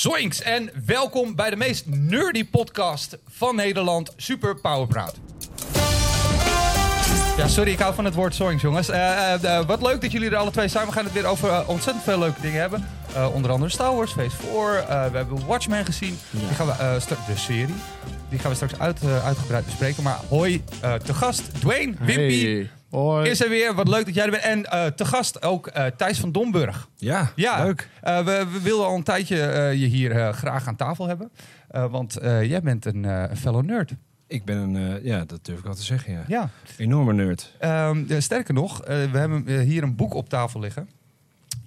Zoinks en welkom bij de meest nerdy podcast van Nederland, Super Power Praat. Ja, sorry, ik hou van het woord zoinks, jongens. Eh, eh, eh, wat leuk dat jullie er alle twee zijn. We gaan het weer over ontzettend veel leuke dingen hebben. Onder andere Star Wars Phase 4. Eh, we hebben Watchmen gezien. Die gaan we, de serie. Die gaan we straks uit, uitgebreid bespreken. Maar hoi, te gast Dwayne, Wimpy. Hey. Hoi. Is er weer, wat leuk dat jij er bent. En eh, te gast ook eh, Thijs van Domburg. Ja, Ja, leuk. Eh, we, we wilden al een tijdje eh, je hier graag aan tafel hebben. Eh, want eh, jij bent een, eh, fellow nerd. Ik ben een, eh, ja, dat durf ik wel te zeggen, ja. Ja. Enorme nerd. Ehm, eh, sterker nog, eh, we hebben hier een boek op tafel liggen.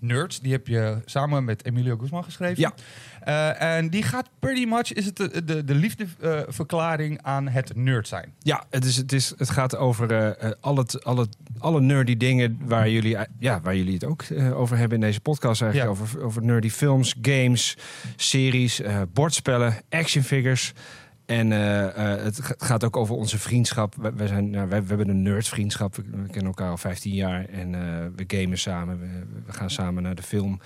Nerds, die heb je samen met Emilio Guzman geschreven. Ja. Eh, en die gaat pretty much, is het de, de, de liefdeverklaring aan het nerd zijn. Ja, het, is, het, is, het gaat over eh, eh, al het, al het, alle nerdy dingen waar jullie, ja, waar jullie het ook over hebben in deze podcast. Eigenlijk Ja. over, over nerdy films, games, series, bordspellen, action figures. En eh, eh, het ga- gaat ook over onze vriendschap. Wij zijn, nou, we hebben een nerdvriendschap. We, we kennen elkaar al 15 jaar. En eh, we gamen samen. We, we gaan samen naar de film.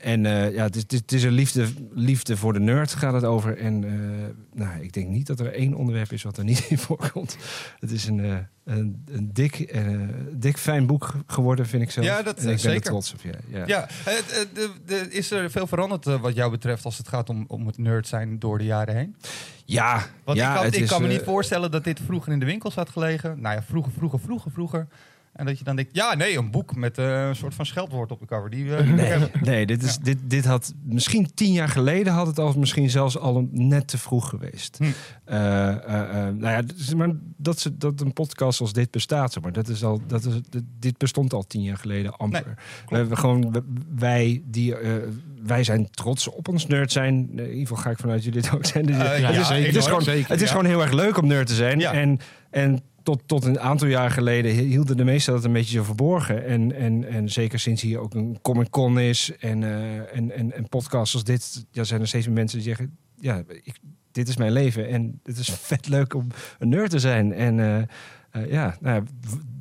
En eh, ja, het is, het is- een liefde, liefde voor de nerd gaat het over. En eh, nou, ik denk niet dat er één onderwerp is wat er niet in voorkomt. Het is een, eh, een, een dik, dik fijn boek geworden, vind ik zelf. Ja, dat, en ik ben er trots op. Ja, ja. Ja, is er veel veranderd wat jou betreft als het gaat om, om het nerd zijn door de jaren heen? ja, Want ja, ik kan, ik is, kan me niet voorstellen dat dit vroeger in de winkels had gelegen. Nou ja, vroeger, vroeger, vroeger, vroeger. En dat je dan denkt, ja, nee, een boek met eh, een soort van scheldwoord op de cover. Die, eh, Nee, dit, is, dit, dit had misschien tien jaar geleden had het al misschien zelfs al een, net te vroeg geweest. Hm. Eh, nou ja, maar dat, ze, dat een podcast als dit bestaat, zeg maar, dat is al, dat is, dit- bestond al tien jaar geleden amper. Nee, we hebben gewoon, wij, die, wij zijn trots op ons nerd zijn. In ieder geval ga ik vanuit jullie dit ook zijn. Dus, het is, het gewoon, Zeker, het is ja. gewoon heel erg leuk om nerd te zijn. Ja. En, en tot, tot een aantal jaar geleden hielden de meesten dat een beetje zo verborgen. En, en, en zeker sinds hier ook een Comic Con is en, eh, en, en, en podcasts als dit, ja, zijn er steeds meer mensen die zeggen: Ja, dit is mijn leven en het is vet leuk om een nerd te zijn. En eh, eh, ja, nou ja,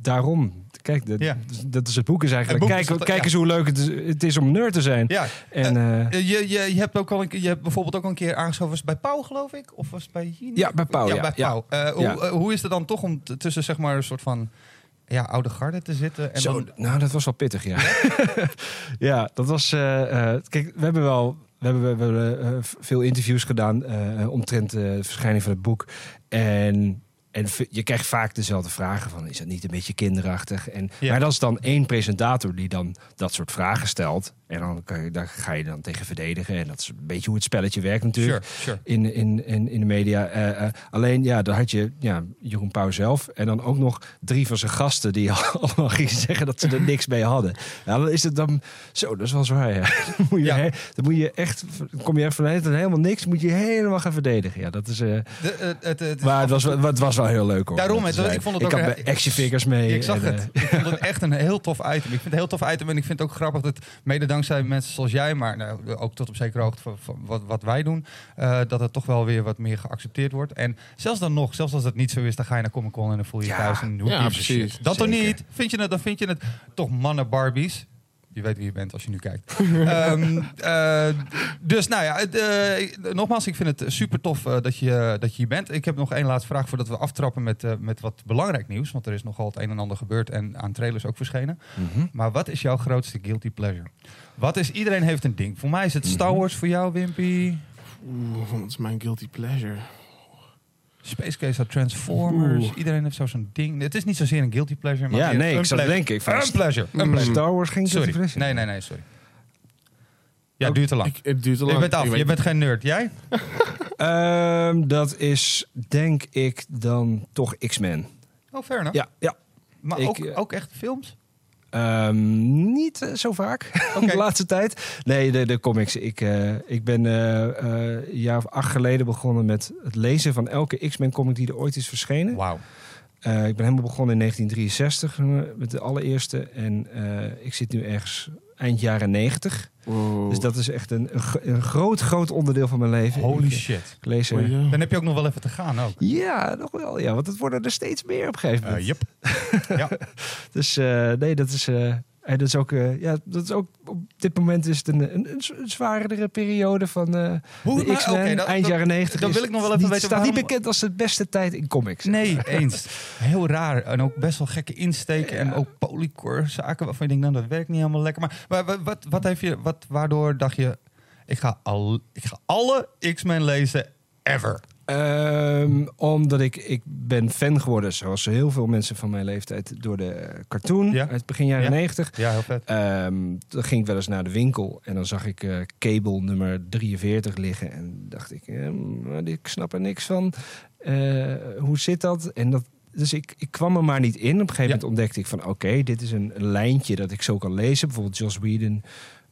daarom. Kijk, dat, Ja. dat is het boek is eigenlijk. Boek kijk is kijk ja. eens hoe leuk het is, het is om nerd te zijn. Ja, En, eh, Eh, je, je, je hebt ook al een, keer- je hebt bijvoorbeeld ook al een keer aangeschoven. Was bij Pauw, geloof ik? Of was het bij? Ja, bij Pauw, ja, bij. Pauw. Eh, hoe, eh, is het dan toch om tussen zeg maar een soort van ja, oude garde te zitten? En Zo, dan, nou, dat was wel pittig, ja. ja, dat was. eh, eh, kijk, we hebben wel. We hebben, we hebben eh, veel interviews gedaan eh, omtrent eh, de verschijning van het boek. En, en je krijgt vaak dezelfde vragen van, is het niet een beetje kinderachtig? En, Ja. Maar dat is dan één presentator die dan dat soort vragen stelt. En dan kan je, daar ga je dan tegen verdedigen. En dat is een beetje hoe het spelletje werkt natuurlijk sure, sure. in, in, in, in de media. Eh, eh, alleen, ja, dan had je ja, Jeroen Pauw zelf. En dan ook nog drie van zijn gasten die allemaal gingen zeggen dat ze er niks mee hadden. Ja, dan is het dan... Zo, dat is wel zwaar, ja. Dan moet je, Ja. he- dan moet je echt... kom je echt vanuit helemaal niks. moet je helemaal gaan verdedigen. Ja, dat is... eh, De, het, het, maar het was, wel- het was wel heel leuk, hoor. Daarom, het- ik vond het ik ook had bij action figures mee. ik zag en, het. Ik vond het echt een heel tof item. Ik vind het een heel tof item en ik vind het ook grappig dat mede dankzij mensen zoals jij, maar nou, ook tot op zekere hoogte van, van wat, wat wij doen, eh, dat het toch wel weer wat meer geaccepteerd wordt. En zelfs dan nog, zelfs als het niet zo is, dan ga je naar Comic Con en dan voel je je Ja. thuis en hoe Ja, a precies. shit. Dat toch niet? Vind je het, dan vind je het toch mannen Barbies. Je weet wie je bent als je nu kijkt. Ehm, eh, dus nou ja, eh, nogmaals, ik vind het super tof eh, dat, je, dat je hier bent. Ik heb nog één laatste vraag voordat we aftrappen met, met wat belangrijk nieuws. Want er is nogal het een en ander gebeurd en aan trailers ook verschenen. mhm. Maar wat is jouw grootste guilty pleasure? Wat is, iedereen heeft een ding. Voor mij is het Star Mhm. Wars, voor jou Wimpy. Oeh, wat is mijn guilty pleasure? Space Case had Transformers. Oeh. Iedereen heeft zo zo'n ding. Het is niet zozeer een guilty pleasure, maar Ja, nee, ik pleasure. denken. Ik Een pleasure. Een Mm. pleasure. Star Wars ging Sorry. Nee, nee, nee, sorry. Ja, duurt te lang. Ik, het duurt te Je lang. bent af. Je bent geen nerd. Jij? Ehm, dat is, denk ik, dan toch X-Men. Oh, fair enough. Ja, ja. Maar Ik, ook, eh, ook echt films? Ehm, niet eh, zo vaak de laatste tijd. Nee, de, de comics. Ik, eh, ik ben eh, een jaar of acht geleden begonnen met het lezen van elke X-Men comic die er ooit is verschenen. Wauw. Ik ben helemaal begonnen in 1963 eh, met de allereerste. En ik zit nu ergens eind jaren 90. Wow. Dus dat is echt een, een, gro- een groot, groot onderdeel van mijn leven. Holy ik, shit. ik lees er- ja. Dan heb je ook nog wel even te gaan ook. Ja, nog wel. Ja, want het worden er steeds meer op een gegeven Eh moment. yep. ja. Dus eh, nee, dat is. eh, dat is ook, eh, ja, dat is ook op dit moment is het een, zwaardere periode van eh Hoe- de X-Men, eind dat- jaren 90. dan wil ik nog wel het even niet, weten staat niet bekend als de beste tijd in comics. Nee, eens. Heel raar. En ook best wel gekke insteken. En ook polycore zaken waarvan je denkt, nou, dat werkt niet helemaal lekker. Maar, maar wat, wat, wat heeft je, wat, waardoor dacht je, ik ga, al, ik ga alle X-Men lezen ever. Ehm, omdat ik, ik ben fan geworden, zoals heel veel mensen van mijn leeftijd, door de cartoon Ja. uit begin jaren Ja. 90. Ja, heel vet. Ehm, dan ging ik wel eens naar de winkel en dan zag ik eh cable nummer 43 liggen. En dacht ik, ik snap er niks van. Eh, hoe zit dat? En dat dus ik, ik kwam er maar niet in. Op een gegeven Ja. moment ontdekte ik van oké, dit is een, een lijntje dat ik zo kan lezen. Bijvoorbeeld Joss Whedon,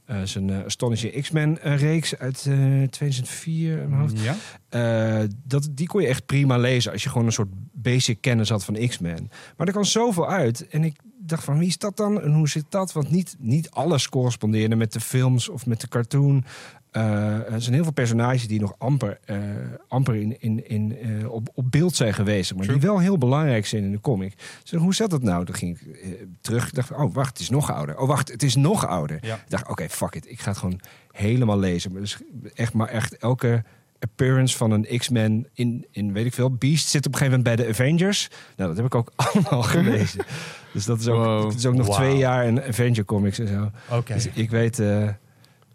eh, zijn eh, Astonishing X-Men eh, reeks uit eh 2004 in mijn hoofd. Ja? Eh, dat, die kon je echt prima lezen als je gewoon een soort basic kennis had van X-Men. Maar er kwam zoveel uit. En ik dacht van wie is dat dan en hoe zit dat? Want niet, niet alles correspondeerde met de films of met de cartoon. Eh, er zijn heel veel personages die nog amper, eh, amper in, in, in, eh, op, op beeld zijn geweest. Maar die wel heel belangrijk zijn in de comic. Dus hoe zat dat nou? Dan ging ik terug. Ik dacht, oh wacht, het is nog ouder. Oh wacht, het is nog ouder. Ja. Ik dacht, oké, fuck it. Ik ga het gewoon helemaal lezen. Maar dus echt, maar echt elke appearance van een X-Men in, in, weet ik veel, Beast zit op een gegeven moment bij de Avengers. Nou, dat heb ik ook allemaal gelezen. dus dat is ook, Wow. is ook nog twee jaar in Avenger Comics en zo. Dus ik weet,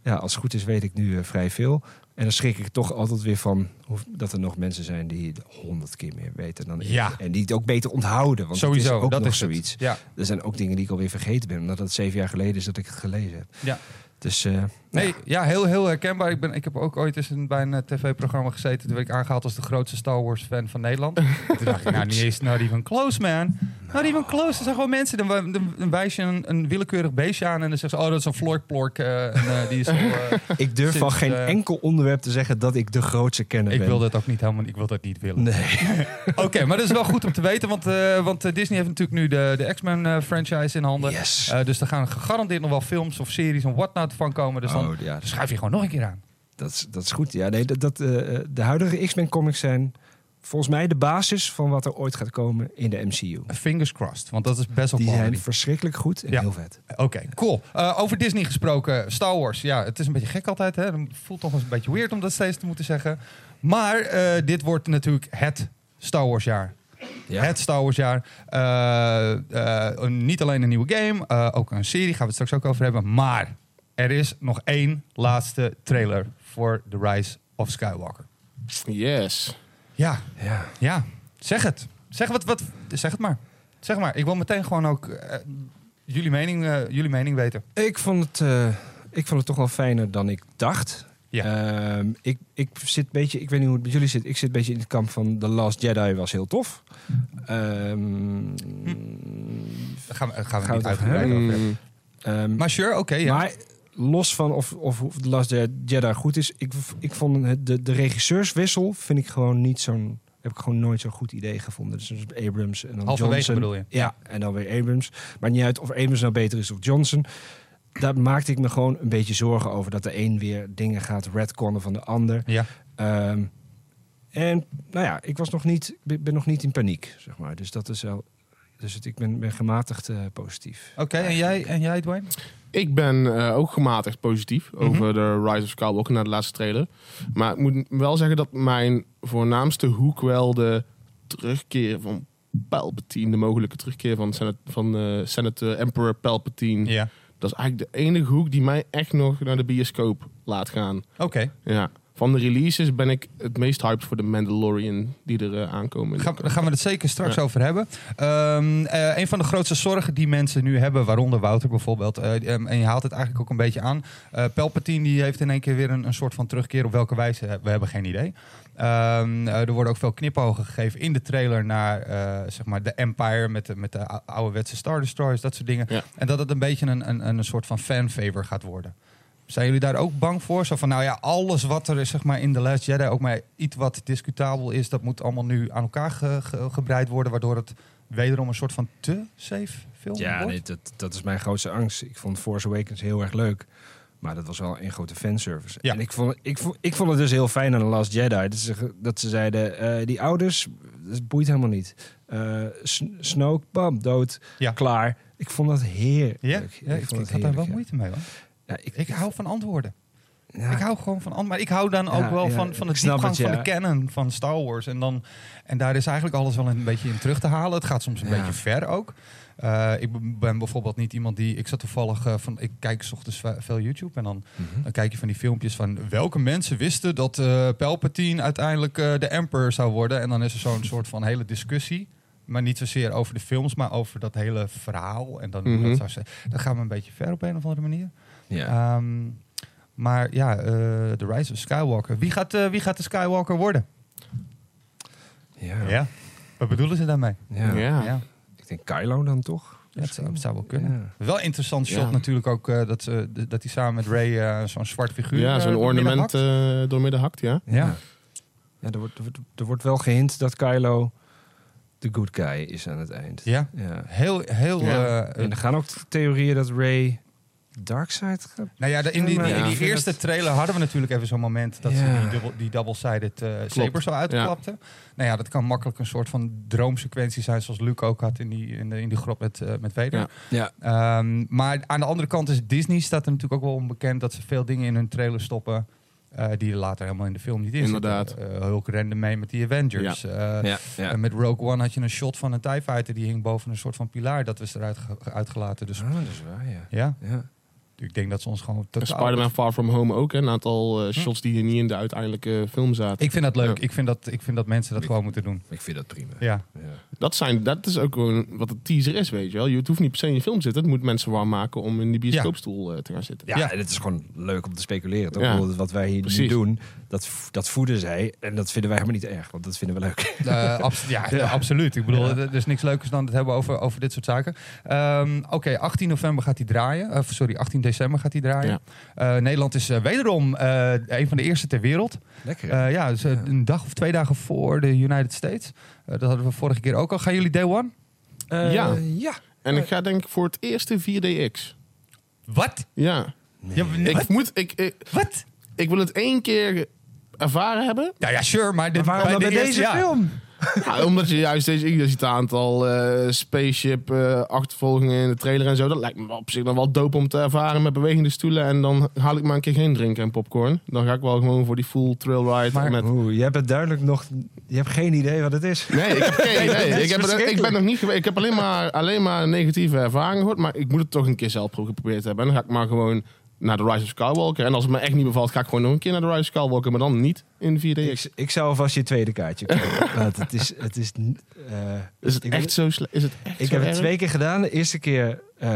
ja, als het goed is, weet ik nu eh, vrij veel. En dan schrik ik toch altijd weer van hoe, dat er nog mensen zijn die het honderd keer meer weten dan ik. Ja. En die het ook beter onthouden. Want Sowieso, het is ook dat nog is zoiets. Ja. Er zijn ook dingen die ik alweer vergeten ben, omdat het zeven jaar geleden is dat ik het gelezen heb. Ja. Dus eh, Nee, ja, heel, heel herkenbaar. Ik, ben, ik heb ook ooit eens in, bij een eh, tv-programma gezeten. Toen werd ik aangehaald als de grootste Star Wars-fan van Nederland. Toen dacht ik, nou, niet eens not even close, man. Not even close. Er zijn gewoon mensen, dan, dan, dan wijs je een, een willekeurig beestje aan... en dan zeggen ze, oh, dat is een Floorplork. en, eh, die is ik durf van geen enkel onderwerp te zeggen dat ik de grootste kenner ik ben. wil dat ook niet helemaal, ik wil dat niet willen. Nee. Oké, maar dat is wel goed om te weten, want, eh, want Disney heeft natuurlijk nu de, de X-Men-franchise in handen. Yes. Eh, dus er gaan gegarandeerd nog wel films of series of wat nou van komen. Dus dan oh, ja, schuif je gewoon nog een keer aan. dat, is, dat is goed. Ja, nee, dat, dat, eh, de huidige X-Men comics zijn volgens mij de basis van wat er ooit gaat komen in de MCU. Fingers crossed, want dat is best wel Die zijn verschrikkelijk goed en Ja. heel vet. Oké, cool. Eh, over Disney gesproken, Star Wars. Ja, het is een beetje gek altijd. Hè? Het voelt toch eens een beetje weird om dat steeds te moeten zeggen. Maar eh, dit wordt natuurlijk het Star Wars jaar. Ja. Het Star Wars jaar. Niet alleen een nieuwe game, ook een serie. Gaan we het straks ook over hebben. Maar er is nog één laatste trailer voor The Rise of Skywalker. Yes. Ja, Ja. ja. Zeg het. Zeg, wat, wat, zeg het maar. Zeg maar. Ik wil meteen gewoon ook eh, jullie, mening, eh, jullie mening weten. Ik, vond het, eh, ik vond het toch wel fijner dan ik dacht. Ja. Ehm, ik, ik zit een beetje, ik weet niet hoe het met jullie zit. Ik zit een beetje in het kamp van The Last Jedi was heel tof. Ehm, Daar gaan we, gaan we Gaan niet uitgebreid over hebben. Ehm, Maar sure, oké. ja. Maar los van of, of, The Last Jedi goed is, ik, ik vond het, de, de regisseurswissel vind ik gewoon niet zo'n. Heb ik gewoon nooit zo'n goed idee gevonden. Dus Abrams en dan Halverwege Johnson. bedoel je? Ja, en dan weer Abrams. Maar niet uit of Abrams nou beter is of Johnson. Daar maakte ik me gewoon een beetje zorgen over dat de een weer dingen gaat redconnen van de ander. Ja. Ehm, en nou ja, ik was nog niet, ik ben- ben nog niet in paniek, zeg maar. Dus dat is wel. Dus het, ik ben, ben gematigd eh, positief. Oké, en, jij, en jij, Dwayne? Ik ben eh, ook gematigd positief Mhm. over de Rise of Skywalker na de laatste trailer. Maar ik moet wel zeggen dat mijn voornaamste hoek wel de terugkeer van Palpatine, de mogelijke terugkeer van, Senat, van eh, Senator Emperor Palpatine. Ja. Dat is eigenlijk de enige hoek die mij echt nog naar de bioscoop laat gaan. Oké, Ja. Van de releases ben ik het meest hyped voor de Mandalorian die er eh, aankomen. Gaan- daar gaan we het zeker straks Ja. over hebben. Eh, een van de grootste zorgen die mensen nu hebben, waaronder Wouter bijvoorbeeld, eh, ehm, en je haalt het eigenlijk ook een beetje aan. Palpatine die heeft in één keer weer een, een soort van terugkeer. Op welke wijze? We hebben geen idee. Ehm, eh, er worden ook veel knipogen gegeven in de trailer naar eh, zeg maar de Empire met de, met de ou- ouderwetse Star Destroyers, dat soort dingen. Ja. En dat het een beetje een, een, een soort van fanfavor gaat worden. Zijn jullie daar ook bang voor? Zo van, nou ja, alles wat er is zeg maar, in The Last Jedi, ook maar iets wat discutabel is, dat moet allemaal nu aan elkaar ge- ge- gebreid worden, waardoor het wederom een soort van te safe film Ja, wordt? nee, dat, dat is mijn grootste angst. Ik vond Force Awakens heel erg leuk. Maar dat was wel een grote fanservice. Ja. En ik vond, ik, vond, ik vond het dus heel fijn aan The Last Jedi. Dat ze, dat ze zeiden, eh, die ouders, dat boeit helemaal niet. S- Snoke, bam, dood, Ja. klaar. Ik vond dat heerlijk. Ja, ja ik, vond ik het had daar wel ja. moeite mee hoor. Ja, ik, Ik hou van antwoorden. ja, Ik hou gewoon van antwoorden. Maar ik hou dan ook Ja, wel ja, van, van snap diepgang het, van de canon van Star Wars. En, dan, en daar is eigenlijk alles wel een beetje in terug te halen. Het gaat soms een beetje ver ook. Eh, ik ben- bijvoorbeeld niet iemand die... Ik zat toevallig eh, van... Ik kijk 's ochtends ve- veel YouTube en dan, Mhm. dan kijk je van die filmpjes van... Welke mensen wisten dat eh Palpatine uiteindelijk de Emperor zou worden? En dan is er zo'n soort van hele discussie. Maar niet zozeer over de films, maar over dat hele verhaal. En dan dat. Dat gaat me een beetje ver op een of andere manier. ja. Ehm, maar ja, eh The Rise of Skywalker. Wie gaat, eh, wie gaat de Skywalker worden? ja. Wat bedoelen ze daarmee? Ja. Ja. Ja, Ik denk Kylo dan toch? Ja, het zou, het zou wel kunnen. Ja. Wel interessant shot Ja. natuurlijk ook eh, dat, ze dat hij samen met Ray eh, zo'n zwart figuur Ja, eh, zo'n doormidden ornament hakt. eh doormidden hakt, ja. ja. Ja, er wordt, er, wordt, er wordt wel gehint dat Kylo de good guy is aan het eind. ja, Ja. heel, heel... Ja. eh, En er gaan ook theorieën dat Ray Darkseid gaat. nou ja, de- in die, in die eerste trailer hadden we natuurlijk even zo'n moment dat ze die, dubbel, die double-sided saber zo uitklapten. Nou ja, dat kan makkelijk een soort van droomsequentie zijn, zoals Luke ook had in die, in de, in die grot met, eh, met Vader. Ja. Ja. Ehm, maar aan de andere kant is Disney staat er natuurlijk ook wel onbekend dat ze veel dingen in hun trailer stoppen. Eh, die er later helemaal in de film niet in Inderdaad. Eh, Hulk rende mee met die Avengers. Eh, Ja, ja. en met Rogue One had je een shot van een TIE Fighter die hing boven een soort van pilaar. Dat was eruit ge- uitgelaten. Dus Ah, dat is waar, ja, ja. Ik denk dat ze ons gewoon totaal... Spider-Man Far From Home ook. hè. Een aantal eh, shots die hier niet in de uiteindelijke film zaten. Ik vind dat leuk. Ja. Ik, vind dat, ik vind dat mensen dat Ik- gewoon moeten doen. Ik vind dat prima. Ja. Ja. Dat, zijn, dat is ook gewoon wat de teaser is, weet je wel. Je hoeft niet per se in je film te zitten. Het moet mensen warm maken om in die bioscoopstoel eh, te gaan zitten. Ja, Ja. en het is gewoon leuk om te speculeren. Toch? Wat wij hier nu Precies. doen, dat, dat voeden zij. En dat vinden wij helemaal niet erg, want dat vinden we leuk. Eh, ja, Ja. absoluut. Ik bedoel, Ja. er is niks leukers dan het hebben over, over dit soort zaken. Ehm, Oké, 18 november gaat hij draaien. Of sorry, 18 december gaat hij draaien. Eh, Nederland is eh, wederom eh, een van de eerste ter wereld. Lekker. Eh, ja, dus, Ja. een dag of twee dagen voor de United States. Dat hadden we vorige keer ook al. Gaan jullie day one? Eh, ja. ja. En ik ga denk ik voor het eerste 4DX. Wat? Ja. Ik, moet, ik, ik, Wat? ik wil het één keer ervaren hebben. Ja, ja, sure, maar, dit, Maar waarom dan de bij eerste- deze ja. film? Ja, omdat je juist deze, ziet een aantal eh, spaceship eh, achtervolgingen in de trailer en zo. Dat lijkt me op zich dan wel dope om te ervaren met bewegende stoelen. En dan haal ik maar een keer geen drinken en popcorn. Dan ga ik wel gewoon voor die full trail ride. Maar- met... Je hebt het duidelijk nog... Je hebt geen idee wat het is. Nee, ik heb geen idee. Ik, heb, het- ik ben nog niet geweest. Ik heb alleen maar, alleen maar negatieve ervaringen gehoord. Maar ik moet het toch een keer zelf geprobeerd hebben. En dan ga ik maar gewoon naar de Rise of Skywalker. En als het me echt niet bevalt, ga ik gewoon nog een keer naar de Rise of Skywalker. Maar dan niet in 4DX. Ik, ik zou alvast je tweede kaartje kopen. want het is... Het is eh, Is het echt zo slecht? Is het echt Ik heb het twee keer gedaan. De eerste keer eh,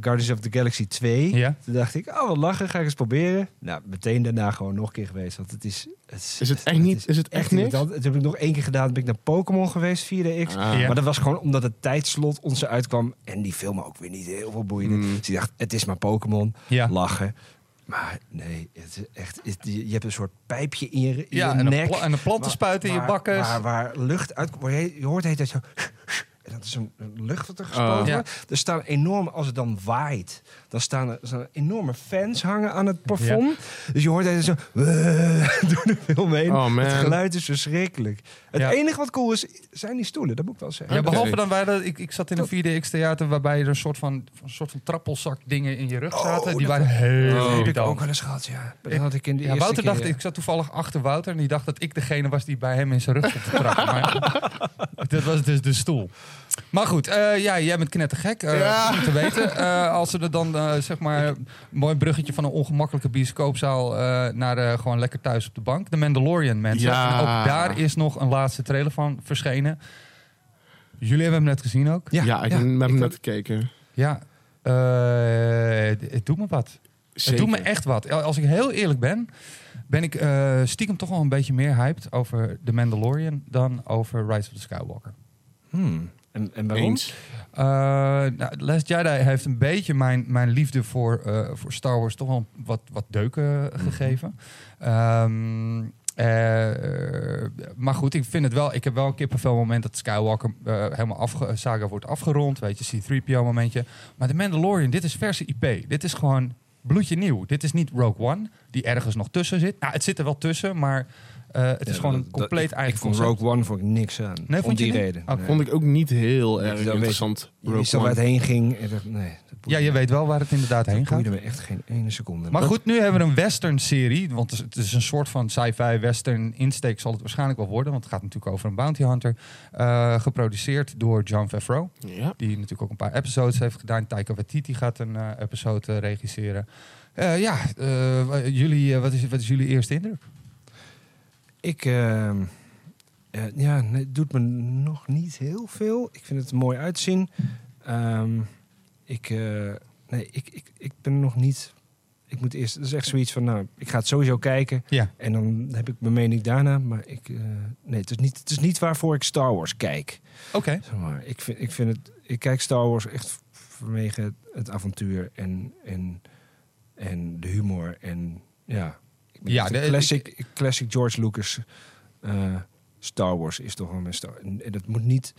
Guardians of the Galaxy 2. Ja. Toen dacht ik, oh wat lachen, ga ik eens proberen. Nou, meteen daarna gewoon nog een keer geweest. Want het is... Het Is het echt niet- is het echt. Toen heb ik nog één keer gedaan. Ben ik naar Pokémon geweest, 4DX. Ah. Ja. Maar dat was gewoon omdat het tijdslot ons eruit kwam. En die film ook weer niet heel veel boeide. Mm. Dus ik dacht, het is maar Pokémon. Ja. Lachen. Maar nee, het is echt, het- je hebt een soort pijpje in je, in Ja, je en een, nek. pla- en een plantenspuit in je bakken. Waar, waar lucht uitkomt. waar Je, hoort het dat zo... Dat is een, lucht wat er gespoten Oh. Ja. wordt. Er staan enorm, als het dan waait, dan staan er, staan er enorme fans hangen aan het plafond. Dus je hoort het zo door de film heen. Oh, man. het geluid is verschrikkelijk. Het Ja. enige wat cool is, zijn die stoelen. Dat moet ik wel zeggen. Ja, behalve dan wij dat ik, ik zat in een 4DX theater waarbij er een soort van, een soort van trappelzak dingen in je rug zaten. die dat- waren heel dat heb ik ook wel eens gehad, ja. Dat had ik in de Ja, eerste Wouter keer, dacht, ja. ik zat toevallig achter Wouter en die dacht dat ik degene was die bij hem in zijn rug stond te trappen. maar dat was dus de stoel. Maar goed, eh, ja, jij bent knettergek, eh Ja. goed te weten. Eh, als we er dan, zeg maar, een mooi bruggetje van een ongemakkelijke bioscoopzaal eh, naar eh, gewoon lekker thuis op de bank. The Mandalorian, mensen. Ja. Ook daar is nog een laatste trailer van verschenen. Jullie hebben hem net gezien ook? Ja, Ja, ik ja, heb hem net gekeken. Ja, eh, het, het doet me wat. Zeker. Het doet me echt wat. Als ik heel eerlijk ben, ben ik eh, stiekem toch wel een beetje meer hyped over The Mandalorian dan over Rise of the Skywalker. Hmm. En, en waarom? Eens. Eh nou, Last Jedi heeft een beetje mijn, mijn liefde voor, eh, voor Star Wars toch wel wat, wat deuken gegeven. Ehm, eh, maar goed, ik vind het wel. Ik heb wel een kippenvel moment dat Skywalker helemaal afge, saga wordt afgerond. Weet je, C-3PO momentje. Maar de Mandalorian, dit is verse IP. Dit is gewoon bloedje nieuw. Dit is niet Rogue One, die ergens nog tussen zit. Nou, het zit er wel tussen, maar het is gewoon dat- een dat- compleet ik, eigen Ik vond. Rogue One vond ik niks aan. Nee, vond die niet? reden. Nee. Vond ik ook niet heel erg interessant. Je waar het heen ging. Dat, nee, dat Ja, je weet wel waar het inderdaad heen Dat gaat. boeide me echt geen ene seconde. Maar goed, nu hebben we een western serie. Want het is- een soort van sci-fi western insteek zal het waarschijnlijk wel worden. Want het gaat natuurlijk over een bounty hunter. Eh, geproduceerd door John Favreau. Ja. Die natuurlijk ook een paar episodes heeft gedaan. Taika Waititi gaat een eh, episode eh, regisseren. Eh, ja, eh, jullie, eh, wat, is, wat is jullie eerste indruk? Ik, ehm, eh, ja, nee, het doet me nog niet heel veel. Ik vind het mooi uitzien. Ehm, ik, eh, nee, ik, ik, ik ben nog niet. Ik moet eerst. Het is echt zoiets van. Nou, ik ga het sowieso kijken. Ja. En dan heb ik mijn mening daarna. Maar ik, eh, nee, het is, niet, het is niet waarvoor ik Star Wars kijk. Oké. Zeg maar. ik, vind, ik, vind het, ik kijk Star Wars echt vanwege het, het avontuur en, en, en de humor. En ja, Ja, de- een classic, classic George Lucas eh, Star Wars is toch wel mijn Star En het moet niet,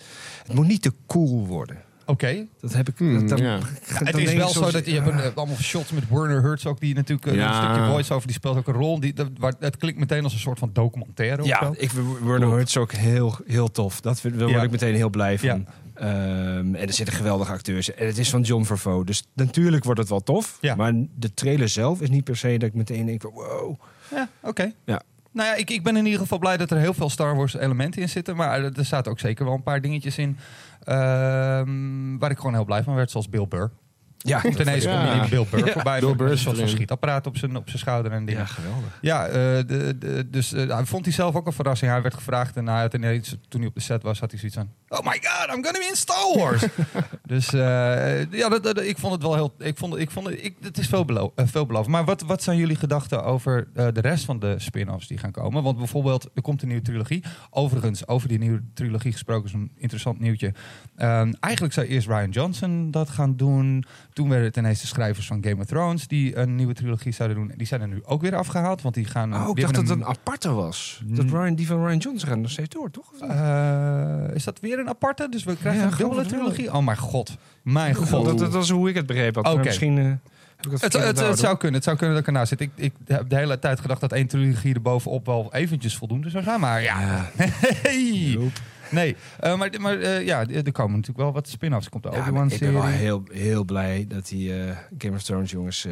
het moet niet te cool worden. Oké. Dat heb ik. Hmm, dat, dan- ja. dan Het denk is wel zo dat je ja. hebt een, eh, allemaal shots met Werner Herzog die natuurlijk eh, Ja. een stukje voice over die speelt ook een rol. Die, dat, waar, het klinkt meteen als een soort van documentaire. of Ja, zo. ik Werner Herzog ook heel, heel tof. Dat vind, daar word Ja. ik meteen heel blij van. Ja. Ehm, en er zitten geweldige acteurs. En het is van John Favreau. Dus natuurlijk wordt het wel tof. Ja. Maar de trailer zelf is niet per se dat ik meteen denk van wow. Ja, oké. Ja. Nou ja, ik, ik ben in ieder geval blij dat er heel veel Star Wars elementen in zitten. Maar er, zaten ook zeker wel een paar dingetjes in ehm, waar ik gewoon heel blij van werd. Zoals Bill Burr. Ja, Komt ineens Ja. komt Bill Burr Ja. voorbij. Bill Burr van erin. schietapparaat op zijn, op zijn schouder en dingen. ja, geweldig. Ja, eh, de, de, dus eh, hij vond hij zelf ook een verrassing. Hij werd gevraagd en hij had ineens, toen hij op de set was, had hij zoiets aan... Oh my god, I'm gonna be in Star Wars! dus eh, ja, dat, dat- ik vond het wel heel... Ik vond, het- ik vond het, ik, het is eh, veelbelovend. Maar wat, wat zijn jullie gedachten over eh, de rest van de spin-offs die gaan komen? Want bijvoorbeeld, er komt een nieuwe trilogie. Overigens, over die nieuwe trilogie gesproken is een interessant nieuwtje. Ehm, eigenlijk zou eerst Ryan Johnson dat gaan doen. Toen werden het ineens de schrijvers van Game of Thrones die een nieuwe trilogie zouden doen. Die zijn er nu ook weer afgehaald, want die gaan... Oh, ik dacht dat het een aparte was. Dat. Ryan, die van Ryan Johnson gaat nog steeds door, toch? Eh, is dat weer een aparte? Dus we krijgen een dubbele trilogie? Oh mijn god. Mijn god. dat, dat was hoe ik het begrepen had. Oké. Maar Misschien eh, Het, het, zou kunnen, het zou kunnen dat ik ernaast zit. Ik, ik heb de hele tijd gedacht dat één trilogie erbovenop wel eventjes voldoende zou zijn. Maar ja, Ja. hey. Nope. nee. Eh, maar maar eh, ja, er komen natuurlijk wel wat spin-offs. Komt de Ja, maar Obi-Wan ik ben wel heel, heel blij dat die Game of Thrones jongens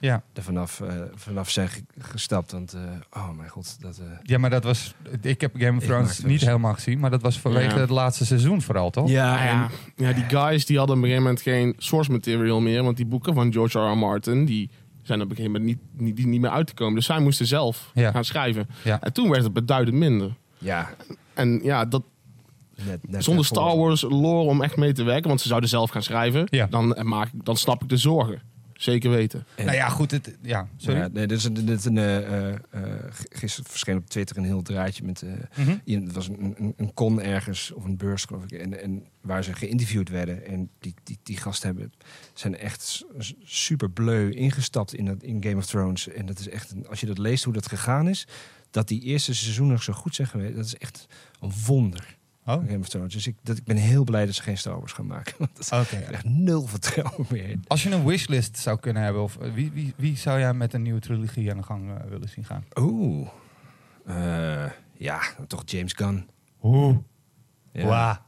Ja. er vanaf, eh, vanaf zijn ge- gestapt. Want, eh, oh mijn god, dat... eh, ja, maar dat was... Ik heb Game of Thrones niet dus- helemaal gezien. Maar dat was vanwege Ja. het laatste seizoen vooral, toch? ja, ja. ja, die guys die hadden op een gegeven moment geen source material meer. Want die boeken van George R. R. Martin, die zijn op een gegeven moment niet, niet, die niet meer uit te komen. Dus zij moesten zelf Ja. gaan schrijven. Ja. En toen werd het beduidend minder. ja En ja, dat, net, net zonder. Star Wars lore om echt mee te werken, want ze zouden zelf gaan schrijven, Ja. dan, maak, ik- dan snap ik de zorgen. Zeker weten. En- Nou ja, goed. Het, ja, sorry. Ja, nee, dit is een, dit is een, eh, eh, eh, g- gisteren verscheen op Twitter een heel draadje met. het was een, een, een con ergens of een beurs, geloof ik. En, en waar ze geïnterviewd werden. En die, die, die gasten hebben, zijn echt super bleu ingestapt in, dat, in Game of Thrones. En dat is echt, een, als je dat leest hoe dat gegaan is, dat die eerste seizoenen nog zo goed zijn geweest, dat is echt een wonder. Oh. Game of Thrones. Dus ik, dat, ik ben heel blij dat ze geen Star Wars gaan maken. Want dat is echt nul vertrouwen meer in. Als je een wishlist zou kunnen hebben, of eh, wie, wie, wie zou jij met een nieuwe trilogie aan de gang eh, willen zien gaan? Oeh. Eh, ja, toch James Gunn. Hoe? Ja.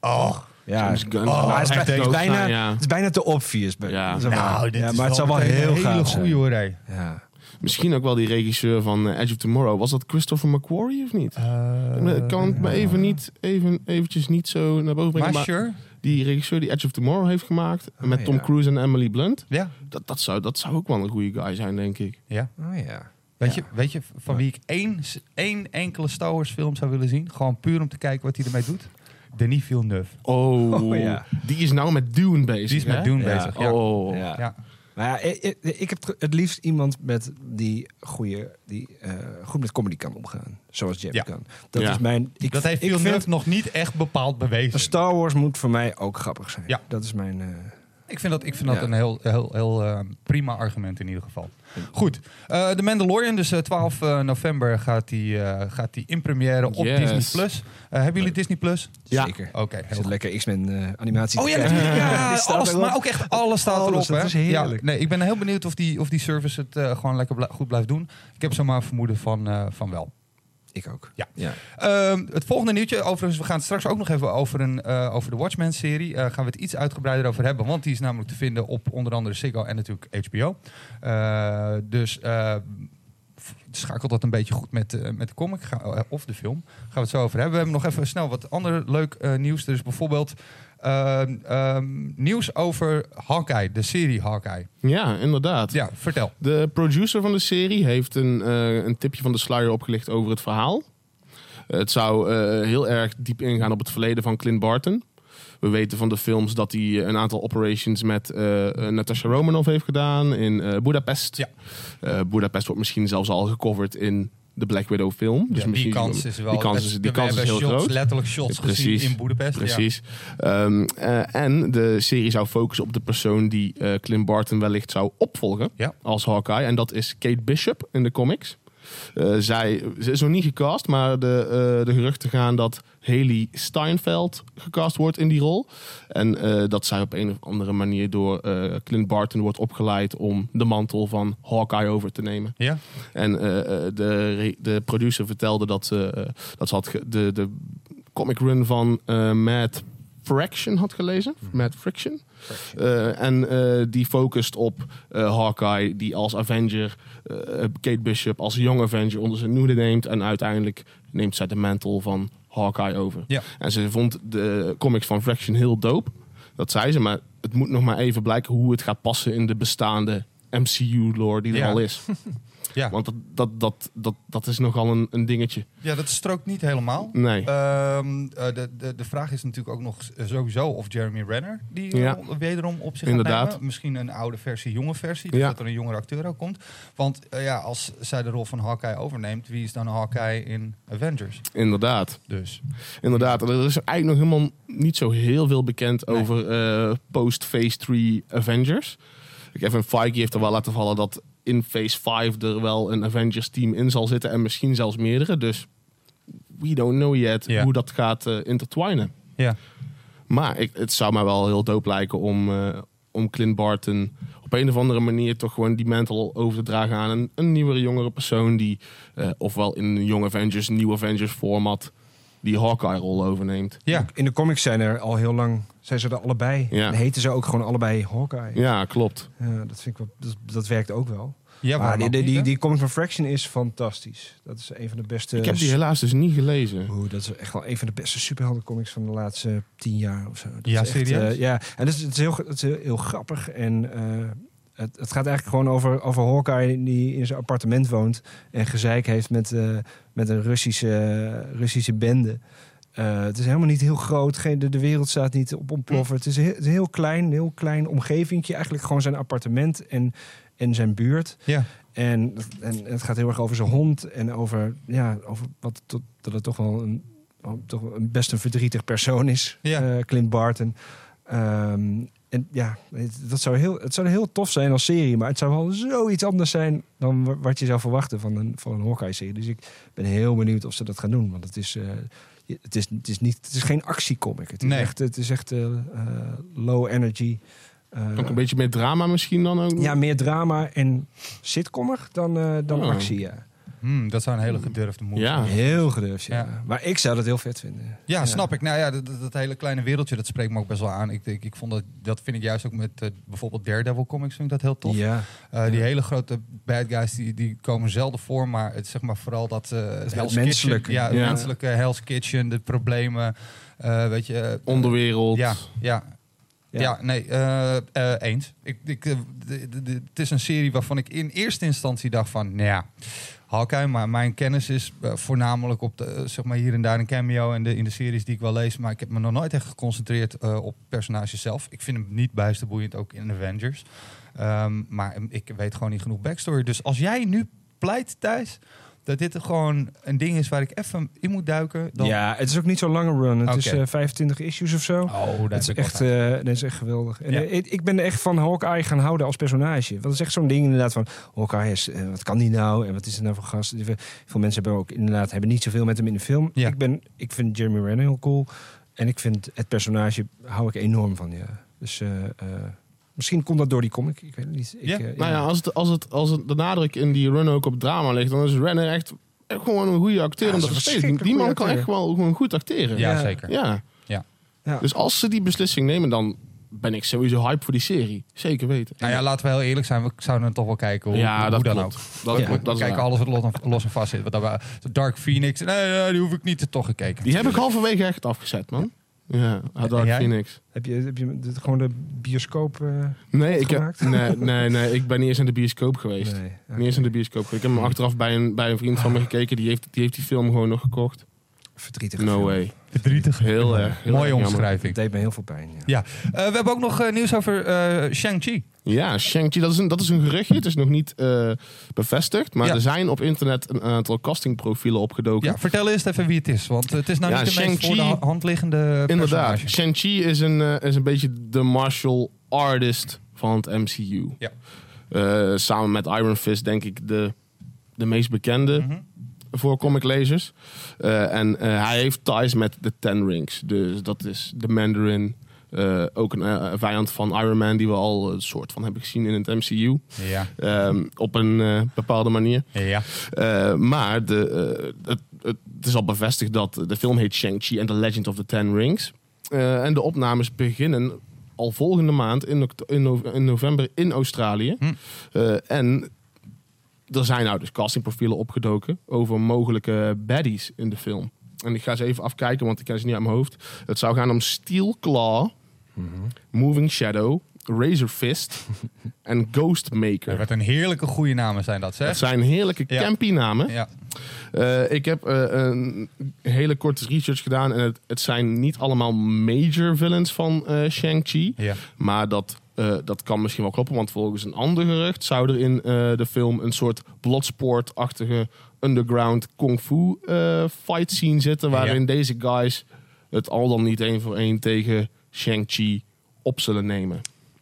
Oh. Ja, James Gunn. Oh, het, is, het bijna, ja. het is bijna te obvious. Ja. Nou, dit ja, is maar het zou wel heel hele gaaf goede zijn. hoor. Ja. Misschien ook wel die regisseur van eh, Edge of Tomorrow. Was dat Christopher McQuarrie of niet? Eh, Ik kan het me even niet, even, eventjes niet zo naar boven brengen. Maar Maar sure. die regisseur die Edge of Tomorrow heeft gemaakt. Oh, met Tom ja. Cruise en Emily Blunt. Ja. Dat, dat, zou, dat zou ook wel een goede guy zijn, denk ik. ja. Oh ja. Weet, Ja. je, weet je van Ja. wie ik één, één enkele Star Wars film zou willen zien? Gewoon puur om te kijken wat hij ermee doet. Denis Villeneuve. Oh, Oh, ja. die is nou met Dune bezig. Die is met? Dune Ja. bezig. Ja. Oh, Ja. Maar ja, ik, ik- heb het- liefst iemand met die goede, die eh, goed met comedy kan omgaan. Zoals Ja. Gunn. Dat Ja. is mijn. Ik, dat heeft Villeneuve nog niet echt bepaald bewezen. Star Wars moet voor mij ook grappig zijn. Ja. Dat is mijn. eh, Ik vind dat, ik vind dat Ja. een heel, heel, heel eh, prima argument in ieder geval. Goed, eh de Mandalorian, dus eh, 12 eh, november gaat die, eh, gaat die in première op Yes. Disney+. Plus. Hebben jullie Disney+. Plus? Ja. Zeker. Oké, Ik heel lekker X-Men eh, animatie. Oh ja, Ja, alles, maar ook echt alles staat Alles, erop. dat hè? is heerlijk. Ja, nee, ik ben heel benieuwd of die, of die service het eh, gewoon lekker goed blijft doen. Ik heb zomaar een vermoeden van, eh, van wel. Ik ook. Ja. ja. Ehm, het volgende nieuwtje, overigens, we gaan het straks ook nog even over, een, eh, over de Watchmen-serie. eh, gaan we het iets uitgebreider over hebben, want die is namelijk te vinden op onder andere Ziggo en natuurlijk HBO. Eh, dus schakelt dat een beetje goed met, met de comic Ga- of de film. Gaan we het zo over hebben. We hebben nog even snel wat ander leuk nieuws. Er is bijvoorbeeld ehm, ehm, nieuws over Hawkeye, de serie Hawkeye. Ja, inderdaad. Ja, vertel. De producer van de serie heeft een, eh, een tipje van de sluier opgelicht over het verhaal. Eh, het zou eh, heel erg diep ingaan op het verleden van Clint Barton. We weten van de films dat hij een aantal operations met Natasha Romanoff heeft gedaan in eh Budapest. Ja. Budapest wordt misschien zelfs al gecoverd in de Black Widow film. Dus Ja, die kans is wel. die kans is, die kans is heel shots, groot. letterlijk shots Precies. gezien in Boedapest. Precies. Ehm, eh, en de serie zou focussen op de persoon die eh Clint Barton wellicht zou opvolgen Ja. als Hawkeye. En dat is Kate Bishop in de comics. Eh, zij ze is nog niet gecast, maar de, eh, de geruchten gaan dat Haley Steinfeld gecast wordt in die rol. En eh, dat zij op een of andere manier door Clint Barton wordt opgeleid om de mantel van Hawkeye over te nemen. Ja. En de, de producer vertelde dat ze, dat ze had de, de comic run van Matt Fraction had gelezen. Matt Friction. Eh, en eh, die focust op eh, Hawkeye, die als Avenger Kate Bishop als Young Avenger onder zijn noede neemt. En uiteindelijk neemt zij de mantel van Hawkeye over. Ja. En ze vond de comics van Fraction heel dope. Dat zei ze, maar het moet nog maar even blijken hoe het gaat passen in de bestaande MCU-lore die er Ja. al is. Ja. Want dat, dat, dat, dat, dat is nogal een, een dingetje. ja, dat strookt niet helemaal. Nee. Ehm, eh, de, de, de vraag is natuurlijk ook nog sowieso of Jeremy Renner die Ja. wederom op zich Inderdaad. gaat nemen. Misschien een oude versie, jonge versie. Dus Ja. dat er een jongere acteur ook komt. Want eh, ja, als zij de rol van Hawkeye overneemt, wie is dan Hawkeye in Avengers? Inderdaad. Dus Inderdaad. Er is eigenlijk nog helemaal niet zo heel veel bekend Nee. over eh, post-Phase 3 Avengers. Kevin Feige heeft er wel laten vallen dat in Phase 5 er wel een Avengers team in zal zitten. En misschien zelfs meerdere. Dus we don't know yet hoe dat gaat eh intertwinen. ja, Maar ik, het zou mij wel heel dope lijken om, eh, om Clint Barton op een of andere manier toch gewoon die mantel over te dragen aan een, een nieuwere, jongere persoon die eh, ofwel in een Young Avengers, Nieuw Avengers format die Hawkeye-rol overneemt. ja. In de comics zijn er al heel lang, zijn ze er allebei. Ja. En heten ze ook gewoon allebei Hawkeye. Ja, klopt. Ja, dat vind ik wel, dat, dat werkt ook wel. ja maar waarom die, die, die, comic van Fraction is fantastisch. Dat is een van de beste. Ik heb die helaas dus niet gelezen. Oeh, dat is echt wel een van de beste superheldencomics van de laatste tien jaar of zo. Dat Ja, is echt, serieus? eh, ja, en dat is, het is, heel, het is heel, heel grappig. En eh, het, het gaat eigenlijk gewoon over, over Hawkeye die in zijn appartement woont en gezeik heeft met, eh, met een Russische, Russische bende. Eh, het is helemaal niet heel groot. Geen, de, de wereld staat niet op ontploffen. Het is, heel, het is een heel klein, een heel klein omgevingje. Eigenlijk gewoon zijn appartement en, en zijn buurt. Ja. En, en het gaat heel erg over zijn hond en over, ja, over wat tot, dat het toch wel een, toch best een verdrietig persoon is, Ja. eh, Clint Barton. Ehm, en ja, het, dat zou heel, het zou heel tof zijn als serie, maar het zou wel zoiets anders zijn dan wa- wat je zou verwachten van een, van een Hawkeye-serie. Dus ik ben heel benieuwd of ze dat gaan doen, want het is, eh, het is, het is, niet, het is geen actiecomic. Het is Nee. echt, het is echt eh, eh, low energy. Ook een beetje meer drama misschien dan ook? ja, meer drama en sitcommer dan, dan Oh. actie, ja. Hmm, dat zou een hele gedurfde move Ja. zijn. Heel gedurfd, ja. Ja. Maar ik zou dat heel vet vinden. Ja, snap ik. Nou ja, dat, hele kleine wereldje, dat spreekt me ook best wel aan. Ik, ik, ik vond dat, dat vind ik juist ook met eh, bijvoorbeeld Daredevil comics, vind ik dat heel tof. Ja. Eh, die Ja. hele grote bad guys, die, die komen zelden voor, maar het zeg maar vooral dat eh het Hell's menselijke. Kitchen, ja, menselijke Hell's Kitchen, de problemen, eh, weet je. Onderwereld. Ja, ja, Ja. ja. nee, eh, eh, eens. Ik, ik, het is een serie waarvan ik in eerste instantie dacht van, nou ja, Hawkeye, maar mijn kennis is eh, voornamelijk op de, eh, zeg maar hier en daar een cameo en de, in de series die ik wel lees, maar ik heb me nog nooit echt geconcentreerd eh, op personages zelf. Ik vind hem niet bijster boeiend, ook in Avengers. Ehm, maar ik weet gewoon niet genoeg backstory. Dus als jij nu pleit, Thijs, dat dit er gewoon een ding is waar ik even in moet duiken, dan... ja, het is ook niet zo'n lange run. Het is Oké. eh, 25 issues of zo. Oh, dat dat, is echt, dat is echt geweldig. En, Ja. eh, ik, ik ben echt van Hawkeye gaan houden als personage. Want dat is echt zo'n ding inderdaad van... Hawkeye is, wat kan die nou? En wat is het nou voor gast? Veel mensen hebben ook inderdaad hebben niet zoveel met hem in de film. Ja. Ik, ben, ik vind Jeremy Renner heel cool. En ik vind het personage, hou ik enorm van, ja. Dus eh, misschien komt dat door die comic. Ik weet het niet. Ik, Ja. eh, Nou ja, als, het, als, het, als het de nadruk in die run ook op drama ligt, dan is Renner echt echt gewoon een goede acterende Ja, dat is een versteling. Die man kan acteur. echt wel gewoon goed acteren. Ja, Ja. zeker. Ja. Ja. Dus als ze die beslissing nemen, dan ben ik sowieso hype voor die serie. Zeker weten. Nou ja, laten we heel eerlijk zijn. We zouden toch wel kijken hoe, Ja, hoe dat dan klopt. ook. Dat Ja, klopt. Dat we is kijken alles wat los en, los en vast zit. Wat Dark Phoenix. Nee, nee, die hoef ik niet te toch gekeken. Die heb ik halverwege echt afgezet, man. Ja, Dark jij? Phoenix. Heb je, heb je de- gewoon de bioscoop... eh, Nee, ik heb, nee, nee, nee, ik ben niet eens in de bioscoop geweest. nee. Niet eens in de bioscoop geweest. Ik heb hem achteraf bij een, bij een vriend van me gekeken. Die heeft, die heeft die film gewoon nog gekocht. Verdrietig. No film. way. Verdrietig. Heel erg. heel Mooie omschrijving. Het deed me heel veel pijn. Ja. Ja, Eh, we hebben ook nog eh, nieuws over eh, Shang-Chi. Ja, Shang-Chi, dat is, een, dat is een geruchtje. Het is nog niet eh, bevestigd. Maar Ja. er zijn op internet een aantal castingprofielen opgedoken. Ja, vertel eerst even wie het is. Want het is nou Ja, niet de meest voor de hand liggende Inderdaad. Shang-Chi is een, eh, is een beetje de martial artist van het MCU. Ja. Eh, samen met Iron Fist denk ik de, de meest bekende Mhm. voor comiclezers. Eh en hij heeft ties met de Ten Rings. Dus dat is de Mandarin. Eh, ook een eh, vijand van Iron Man die we al een soort van hebben gezien in het MCU. Ja. Ehm, op een eh, bepaalde manier. Ja. Maar de, het, het is al bevestigd dat de film heet Shang-Chi and the Legend of the Ten Rings. En de opnames beginnen al volgende maand in, in, no- in november in Australië. Hm. En er zijn nou dus castingprofielen opgedoken over mogelijke baddies in de film. En ik ga ze even afkijken, want ik ken ze niet uit mijn hoofd. Het zou gaan om Steel Claw, Moving Shadow, Razor Fist en Ghostmaker. Wat een heerlijke goede namen zijn dat, Dat zeg. zijn heerlijke Ja. campy namen. Ja. Eh, ik heb eh, een hele korte research gedaan. En het, het zijn niet allemaal major villains van eh, Shang-Chi. Ja. Maar dat, dat kan misschien wel kloppen. Want volgens een ander gerucht zou er in de film een soort bloodsport-achtige underground kung fu fight scene zitten. Waarin deze guys het al dan niet één voor één tegen Shang-Chi op zullen nemen.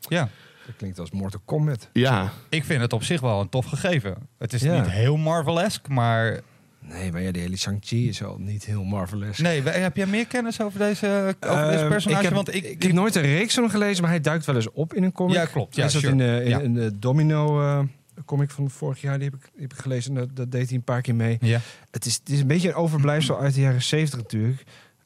ja. Dat klinkt als Mortal Kombat. Ja, Ik vind het op zich wel een tof gegeven. Het is Ja. niet heel Marvelesk, maar... Nee, maar ja, de hele Shang-Chi is al niet heel marvelous. Nee, heb jij meer kennis over deze, over deze Ehm, personage? Ik heb, Want ik, ik, ik heb nooit een reeks van hem gelezen, maar hij duikt wel eens op in een comic. Ja, klopt. Ja, Hij zat sure. in, de, in, Ja. in de Domino eh, comic van vorig jaar, die heb ik, die heb ik gelezen. Dat, dat deed hij een paar keer mee. Ja. Het is, het is een beetje een overblijfsel uit de jaren 70 natuurlijk.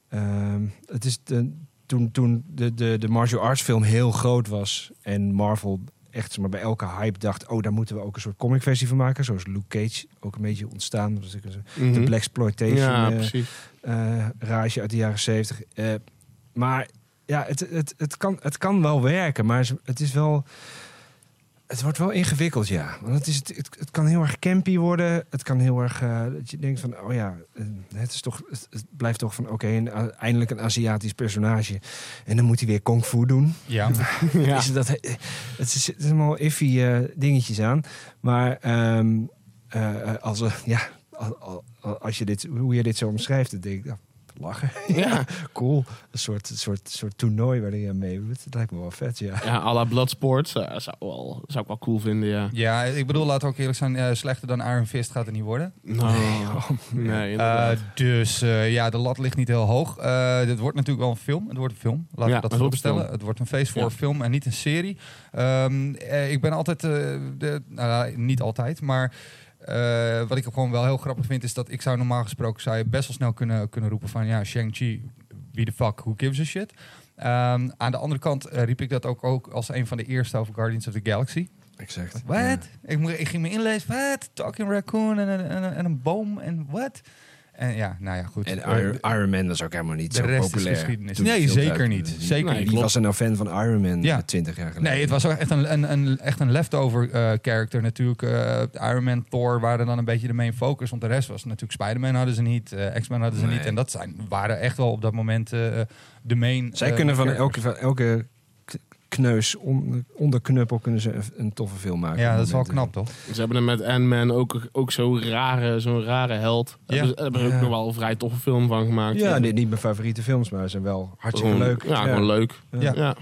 Ehm, het is de, toen, toen de, de, de martial arts film heel groot was en Marvel echt maar, bij elke hype dacht... oh, daar moeten we ook een soort comic versie van maken. Zoals Luke Cage ook een beetje ontstaan. Dat was ook een- Mhm. de Black Exploitation ja precies. eh, rage uit de jaren 70. Eh, maar ja, het, het, het, kan, het kan wel werken, maar het is wel. Het wordt wel ingewikkeld, ja. Want het, is, het, het, het kan heel erg campy worden. Het kan heel erg. eh, dat je denkt van, oh ja, eh, het, is toch, het, het blijft toch van, oké, een- eindelijk een Aziatisch personage. En dan moet hij weer kung fu doen. ja. Ja. Is dat, het is allemaal iffy eh, dingetjes aan. Maar ehm, eh, als, eh, ja, al- al- al- als je dit, hoe je dit zo omschrijft, dan denk ik, ja, lachen. Ja. cool. Een soort, soort, soort toernooi waar je mee doet. Dat lijkt me wel vet, ja. Ja, à la Bloodsport eh, zou, wel, zou ik wel cool vinden, ja. ja, ik bedoel, laten we ook eerlijk zijn. eh, slechter dan Iron Fist gaat het niet worden. Nou, nee, inderdaad. Eh, dus eh, ja, de lat ligt niet heel hoog. Eh dit wordt natuurlijk wel een film. Het wordt een film. Laten Ja, we dat film. Het wordt een feest voor Ja. een film en niet een serie. Ehm, eh, ik ben altijd, eh, de, nou, niet altijd, maar eh, wat ik gewoon wel heel grappig vind is dat ik zou normaal gesproken zou je best wel snel kunnen, kunnen roepen van ja, Shang-Chi, wie de fuck, who gives a shit. Ehm, aan de andere kant eh, riep ik dat ook, ook als een van de eerste over Guardians of the Galaxy. Exact. Wat? Ik, mo- ik ging me inlezen. Wat? Talking raccoon en en een boom en wat? En ja, nou ja, goed. En Eh, Iron, Iron Man was ook helemaal niet de zo rest is populair. geschiedenis. Nee, zeker niet. Zeker niet. Klopt. was er nou fan van Iron Man Ja. ja. 20 jaar geleden? Nee, het was ook echt een, een, een, echt een leftover eh, character natuurlijk. Eh, Iron Man, Thor waren dan een beetje de main focus. Want de rest was natuurlijk Spider-Man hadden ze niet. X-Men hadden ze Nee. niet. En dat zijn, waren echt wel op dat moment de main... Zij kunnen van characters. elke, van elke kneus, on- onderknuppel, kunnen ze een, een toffe film maken. Ja, dat is wel knap, toch? Ze hebben er met Ant-Man ook, ook zo'n rare, zo'n rare held. Ja. Hebben, ze- hebben er ook Ja. nog wel een vrij toffe film van gemaakt. Ja, niet, niet mijn favoriete films, maar ze zijn wel hartstikke Gewoon- leuk. Ja, gewoon leuk. Ja. Ja.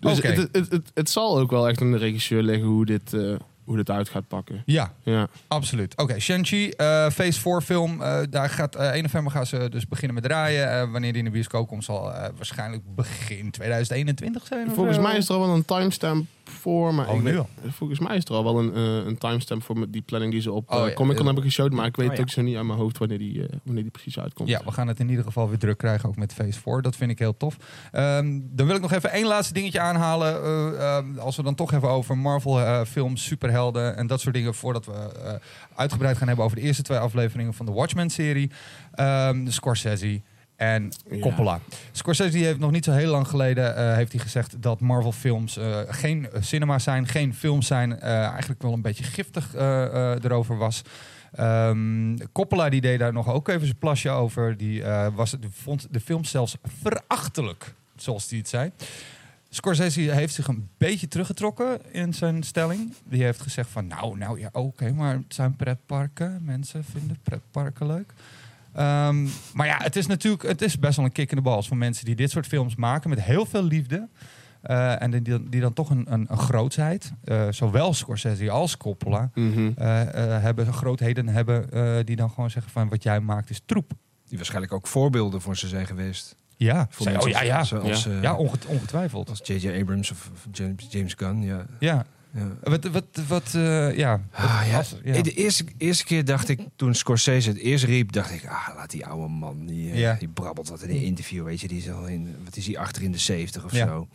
Dus het, het, het zal ook wel echt aan de regisseur liggen hoe dit, eh, hoe dit uit gaat pakken. Ja, Ja. absoluut. Oké, Shang-Chi, eh, Phase 4 film. eh, daar gaat eh 1 november gaan ze dus beginnen met draaien. Eh, wanneer die in de bioscoop komt, zal eh, waarschijnlijk begin 2021 zijn. Volgens mij is er al wel een timestamp voor, maar Oh, ik weet- volgens mij is er al wel een, eh, een timestamp voor met die planning die ze op Oh, eh, ja. Comic Con hebben geshowd, maar ik weet Oh, ook zo niet uit mijn hoofd wanneer die, eh, wanneer die precies uitkomt. Ja, we gaan het in ieder geval weer druk krijgen, ook met Phase 4. Dat vind ik heel tof. Ehm, dan wil ik nog even één laatste dingetje aanhalen. Eh, ehm, als we dan toch even over Marvel-films, superhelden en dat soort dingen... voordat we eh, uitgebreid gaan hebben over de eerste twee afleveringen van de Watchmen-serie. Ehm, de Scorsese en Ja. Coppola. Scorsese heeft nog niet zo heel lang geleden eh, heeft hij gezegd dat Marvel-films eh, geen eh, cinema zijn, geen films zijn. eigenlijk wel een beetje giftig erover was. Ehm, Coppola die deed daar nog ook even zijn plasje over. Die was, die vond de film zelfs verachtelijk, zoals hij het zei. Scorsese heeft zich een beetje teruggetrokken in zijn stelling. Die heeft gezegd van, nou, nou ja, oké, maar het zijn pretparken. Mensen vinden pretparken leuk. Ehm, maar ja, het is natuurlijk het is best wel een kick in de bals voor mensen die dit soort films maken met heel veel liefde. Eh, en die, die, dan toch een, een, een grootheid, eh, zowel Scorsese als Coppola, Mhm. eh, eh, hebben, grootheden hebben eh, die dan gewoon zeggen van wat jij maakt is troep. Die waarschijnlijk ook voorbeelden voor ze zijn geweest. Ja, Voor Zij- mensen oh, ja, ja. Zoals, Ja. eh, ja onget- ongetwijfeld. als J.J. Abrams of of James, James Gunn. Ja. Ja, Ja. wat, wat, wat eh, ja. Ah, ja. Als- ja. De eerste, eerste keer dacht ik, toen Scorsese het eerst riep, dacht ik, ah, laat die oude man, die, Ja. die brabbelt wat in een interview, weet je, die is al in, wat is hij, achter in de 70 of Ja. zo.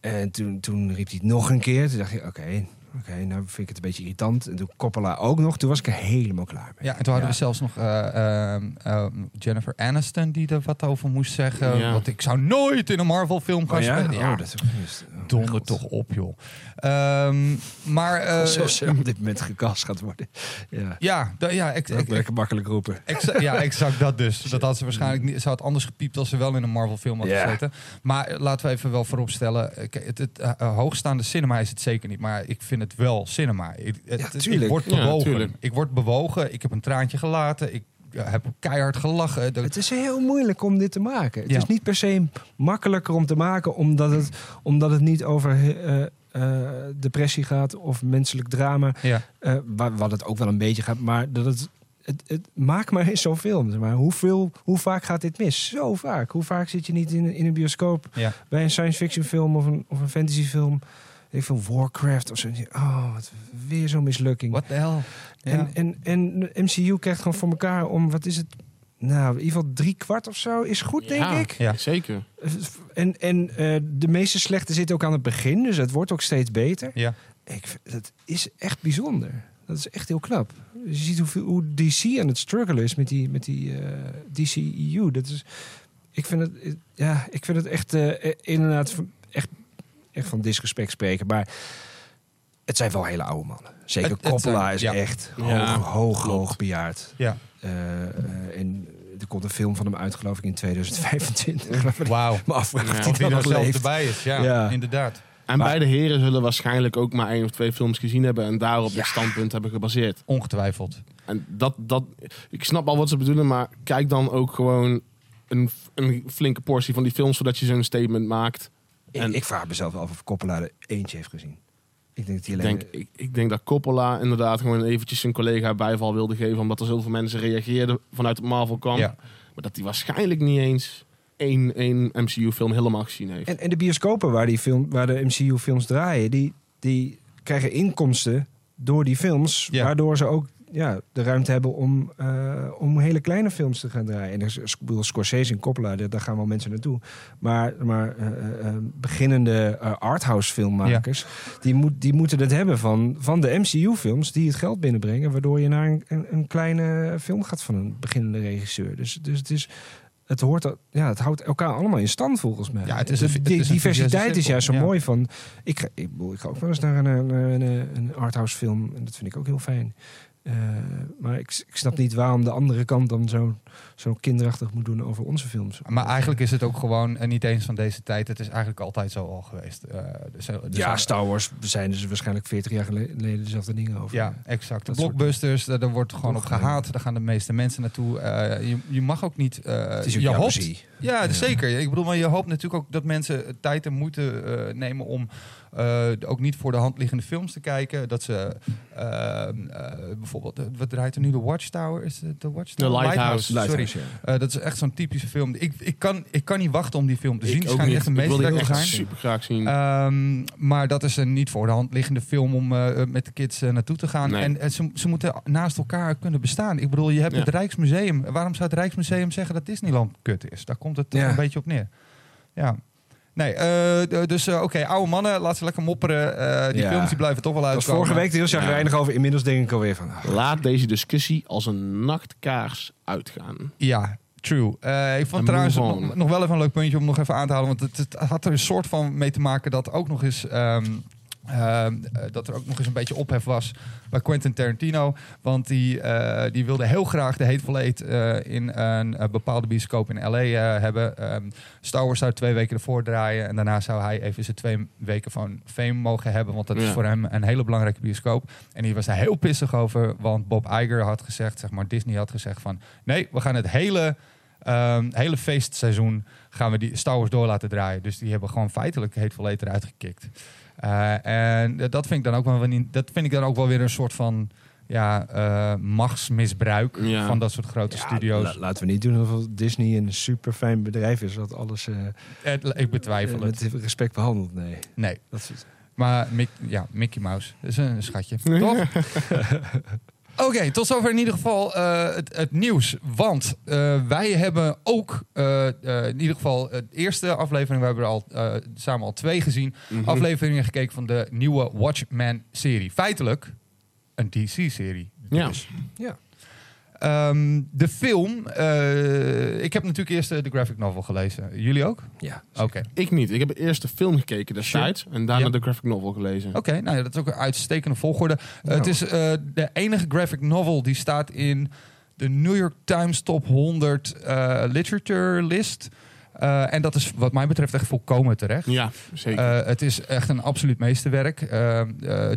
En toen, toen riep hij het nog een keer, toen dacht ik, oké, oké, nou vind ik het een beetje irritant. En toen Coppola ook nog, toen was ik er helemaal klaar mee. Ja, en toen hadden we zelfs nog eh, ehm, ehm, Jennifer Aniston die er wat over moest zeggen. Ja. Want ik zou nooit in een Marvel film gaan Oh ja? spelen. Ja, Oh, dat is is- oh, donder toch op, joh. Ehm, maar eh, Zoals er op dit moment gekast gaat worden. Ja, ja, da- ja, ik, dat ik, lekker makkelijk roepen. Exa- ja, exact dat dus. Dat had ze waarschijnlijk niet. Ze had anders gepiept als ze wel in een Marvel film had gezeten. Maar laten we even wel vooropstellen. eh, Het, het eh, hoogstaande cinema is het zeker niet. Maar ik vind het wel cinema. Ik, het- Ja, ik word bewogen. ik word bewogen. Ik heb een traantje gelaten. Ik eh, heb keihard gelachen. De- Het is heel moeilijk om dit te maken. Het Ja. is niet per se makkelijker om te maken omdat het, omdat het niet over eh, eh, depressie gaat of menselijk drama. ja. eh, wa- wat het ook wel een beetje gaat, maar dat het. Het, het, maak maar eens zo'n film. Maar hoeveel, hoe vaak gaat dit mis? Zo vaak. Hoe vaak zit je niet in, in een bioscoop Ja. bij een science fiction film of een, of een fantasy film? Ik van Warcraft of zo. Oh, wat, weer zo'n mislukking. What the hell? Ja. En, en, en de MCU krijgt gewoon voor elkaar om, wat is het? Nou, in ieder geval drie kwart of zo is goed, denk Ja, ik. Ja. Zeker. En, en eh, de meeste slechte zitten ook aan het begin, dus het wordt ook steeds beter. ja. Ik, vind- dat is echt bijzonder. Dat is echt heel knap. Je ziet hoeveel, hoe DC aan het struggelen is met die, met die eh, DCEU. Dat is, ik vind het, ja, ik vind het echt eh, inderdaad echt, echt van disrespect spreken. Maar het zijn wel hele oude mannen. Zeker Het- het Coppola zijn- is ja. echt Ja, hoog, hoog, hoog bejaard. Ja. Eh, eh, en er komt een film van hem uit, geloof ik, in 2025. waarvan ik Wauw. me afvraag Ja. er nog zelf erbij is. Ja, Ja. inderdaad. En Maar- beide heren zullen waarschijnlijk ook maar één of twee films gezien hebben en daarop dit standpunt hebben gebaseerd. Ongetwijfeld. En dat, dat, ik snap al wat ze bedoelen, maar kijk dan ook gewoon een, een flinke portie van die films, zodat je zo'n statement maakt. Ik, En- ik vraag mezelf af of Coppola er eentje heeft gezien. Ik denk dat hij Ik denk, ik, ik denk dat Coppola inderdaad gewoon eventjes zijn collega bijval wilde geven, omdat er zoveel mensen reageerden vanuit het Marvel kamp. Ja. Maar dat hij waarschijnlijk niet eens één, één MCU-film helemaal gezien heeft. En, en de bioscopen waar, die film, waar de MCU-films draaien, die, die krijgen inkomsten door die films, Ja. waardoor ze ook ja, de ruimte hebben om, eh, om hele kleine films te gaan draaien. En er is- ik bedoel, Scorsese en Coppola, daar gaan wel mensen naartoe. Maar, maar eh, eh, beginnende arthouse filmmakers, die, moet, die moeten het hebben van, van de MCU-films die het geld binnenbrengen, waardoor je naar een, een, een kleine film gaat van een beginnende regisseur. Dus, dus het is... Het, hoort, ja, het houdt elkaar allemaal in stand volgens mij. Ja, het is een- het diversiteit is juist zo ja. mooi van. Ik ga, ik, ik ga ook wel eens naar een, een, een arthouse film. En dat vind ik ook heel fijn. Eh, maar ik, ik snap niet waarom de andere kant dan zo, zo kinderachtig moet doen over onze films. Maar eigenlijk is het ook gewoon eh, niet eens van deze tijd. Het is eigenlijk altijd zo al geweest. Eh, dus, dus ja, Star Wars zijn dus waarschijnlijk 40 jaar geleden dezelfde dingen over. Ja, exact. Dat blockbusters, daar wordt gewoon op gehaat. Daar gaan de meeste mensen naartoe. Eh, je, je mag ook niet... eh, Het is ook je jaloezie. Ja, Ja. zeker. Ik bedoel, maar je hoopt natuurlijk ook dat mensen tijd en moeite eh, nemen om eh, ook niet voor de hand liggende films te kijken. Dat ze ehm, eh, bijvoorbeeld, wat draait er nu? De Watchtower? Is het de Watchtower? The Lighthouse. Sorry. Lighthouse, dat is echt zo'n typische film. Ik, ik, kan, ik kan niet wachten om die film te zien. Het schijnt niet. echt een Ik wil die meesterwerk te echt zijn. super graag zien. Ehm, maar dat is een niet voor de hand liggende film om eh, met de kids naartoe te gaan. Nee. En ze, ze moeten naast elkaar kunnen bestaan. Ik bedoel, je hebt Ja. het Rijksmuseum. Waarom zou het Rijksmuseum zeggen dat Disneyland kut is? Daar komt het toch Ja. een beetje op neer. Ja. Nee, eh, dus eh, oké, oude mannen, laat ze lekker mopperen. Eh, die Ja. films die blijven toch wel uitkomen. vorige week heel chagrijnig over. Inmiddels denk ik alweer van... ah, Laat deze discussie als een nachtkaars uitgaan. Ja, true. Eh, ik vond En trouwens nog wel even een leuk puntje om nog even aan te halen. Want het, het had er een soort van mee te maken dat ook nog eens. ehm, ehm, eh, dat er ook nog eens een beetje ophef was bij Quentin Tarantino. Want die, eh, die wilde heel graag de Hateful Eight eh, in een bepaalde bioscoop in LA hebben. Ehm, Star Wars zou twee weken ervoor draaien. En daarna zou hij even zijn twee weken van fame mogen hebben. Want dat is voor hem een hele belangrijke bioscoop. En die was daar heel pissig over. Want Bob Iger had gezegd, zeg maar, Disney had gezegd van... Nee, we gaan het hele, ehm, hele feestseizoen gaan we die Star Wars door laten draaien. Dus die hebben gewoon feitelijk Hateful Eight eruit gekikt. Eh, en dat vind ik dan ook wel dat vind ik dan ook wel weer een soort van ja, eh, machtsmisbruik Ja. van dat soort grote ja, studio's. la- laten we niet doen alsof Disney een super fijn bedrijf is. Dat alles eh, Het- ik betwijfel het. met respect behandelt. Nee. Nee, Dat is, maar Mick, ja, Mickey Mouse is een schatje, toch? Oké, tot zover in ieder geval eh, het, het nieuws. Want eh, wij hebben ook eh, in ieder geval het eerste aflevering. We hebben er al eh, samen al twee gezien. Mhm. Afleveringen gekeken van de nieuwe Watchmen-serie. Feitelijk een DC-serie. Ja. Dus. ja. Ehm, de film. eh, ik heb natuurlijk eerst eh, de graphic novel gelezen. Jullie ook? ja. Oké. Ik niet. Ik heb eerst de film gekeken destijds. En daarna Ja. de graphic novel gelezen. Oké, nou ja, dat is ook een uitstekende volgorde. Eh, het is eh, de enige graphic novel die staat in de New York Times Top 100 eh, Literature List. Eh, en dat is wat mij betreft echt volkomen terecht. Ja, zeker. Eh, het is echt een absoluut meesterwerk. Eh, eh,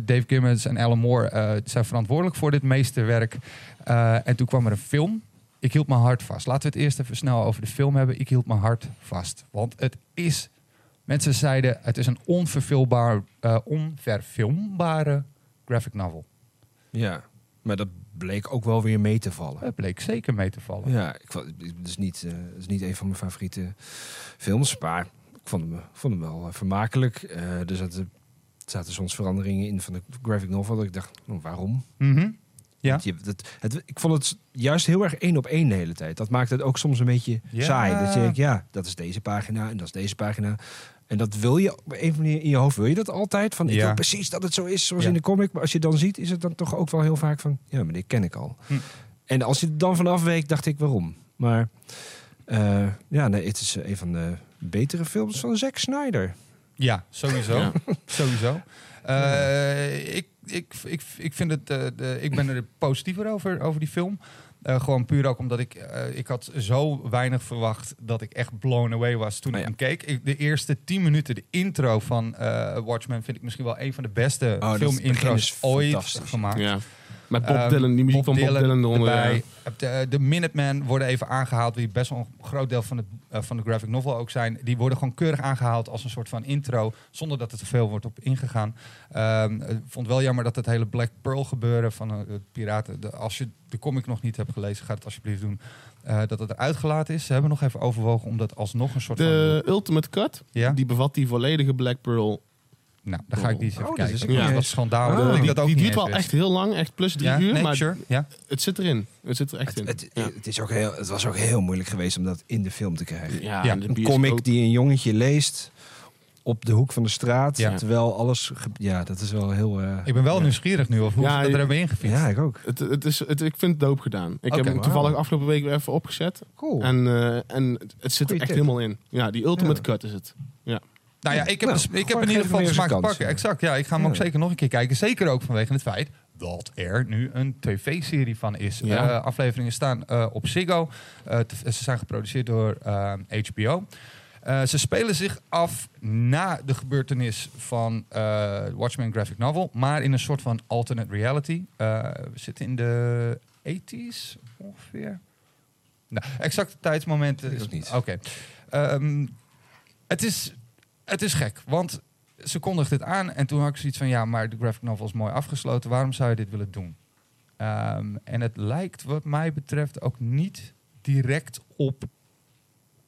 Dave Gimmons en Alan Moore eh, zijn verantwoordelijk voor dit meesterwerk. Eh, en toen kwam er een film. Ik hield mijn hart vast. Laten we het eerst even snel over de film hebben. Ik hield mijn hart vast. Want het is... Mensen zeiden, het is een onverfilmbaar, eh, onverfilmbare graphic novel. ja, maar dat bleek ook wel weer mee te vallen. Het bleek zeker mee te vallen. Ja, ik vond, het, is niet, eh, het is niet een van mijn favoriete films, maar ik vond hem, vond hem wel eh, vermakelijk. Eh, er zaten, zaten soms veranderingen in van de graphic novel dat ik dacht, nou, waarom? Mhm. Ja. Je, dat, het, ik vond het juist heel erg één op één de hele tijd. Dat maakt het ook soms een beetje Ja. saai. Dat je denkt, ja, dat is deze pagina en dat is deze pagina. En dat wil je op een of andere manier in je hoofd, wil je dat altijd? Van, ik Ja. wil precies dat het zo is zoals Ja. in de comic. Maar als je dan ziet, is het dan toch ook wel heel vaak van, ja, maar dit ken ik al. Hm. En als je er dan vanaf week, dacht ik, waarom? Maar eh, ja, nee, het is een van de betere films van Zack Snyder. Ja, sowieso. Ja. sowieso. Eh, ik, ik, ik, ik, vind het, eh, de, ik ben er positiever over, over die film. Eh, gewoon puur ook omdat ik, eh, ik had zo weinig verwacht dat ik echt blown away was toen Oh ik ja. hem keek. Ik, de eerste tien minuten, de intro van eh, Watchmen, vind ik misschien wel een van de beste Oh, filmintro's ooit gemaakt. ja. Met Bob Dylan, die muziek Bob van Bob Dylan eronder. erbij. ja. De, de Minutemen worden even aangehaald, die best wel een groot deel van, het, eh, van de graphic novel ook zijn. Die worden gewoon keurig aangehaald als een soort van intro, zonder dat er te veel wordt op ingegaan. Ehm, ik vond wel jammer dat het hele Black Pearl gebeuren van eh, de piraten. De, als je de comic nog niet hebt gelezen, ga het alsjeblieft doen. eh, dat het eruit gelaten is. Ze hebben nog even overwogen om dat alsnog een soort De Ultimate Cut, van. Ja, die bevat die volledige Black Pearl. Nou, dan ga ik die eens Oh, even dat kijken. is Ik ook vond niet het eens. wat schandalig. Ah. dat ik die dat ook die duurt wel echt heel lang, echt plus drie ja, uur. nee, maar sure. Ja. het zit erin. Het zit er echt in. Het, ja. het, is ook heel, het was ook heel moeilijk geweest om dat in de film te krijgen. Ja, Ja, de Een comic die een jongetje leest op de hoek van de straat. Ja. Terwijl alles... Ja, dat is wel heel... eh, Ik ben wel ja. nieuwsgierig nu of hoe Ja, ze dat je- er hebben ingefietst. Ja, ik ook. Het, het is, het, ik vind het doop gedaan. Ik heb hem toevallig afgelopen week weer even opgezet. Cool. En, eh, en het- zit er echt tip. helemaal in. Ja, die Ultimate Ja. Cut is het. Nou ja, ik heb, Nou, dus- ik heb in ieder geval de smaak te pakken. Exact, ja. Ik ga hem ook zeker nog een keer kijken. Zeker ook vanwege het feit dat er nu een tv-serie van is. Ja. Eh, afleveringen staan eh, op Ziggo. Eh, ze zijn geproduceerd door HBO. Ze spelen zich af na de gebeurtenis van Watchmen graphic novel, maar in een soort van alternate reality. We zitten in de 80s ongeveer. Nou, exacte tijdsmomenten. Is-. Oké. Ehm, het, is, het is gek, want ze kondigt dit aan en toen had ik zoiets van... ja, maar de graphic novel is mooi afgesloten. Waarom zou je dit willen doen? Ehm, en het lijkt wat mij betreft ook niet direct op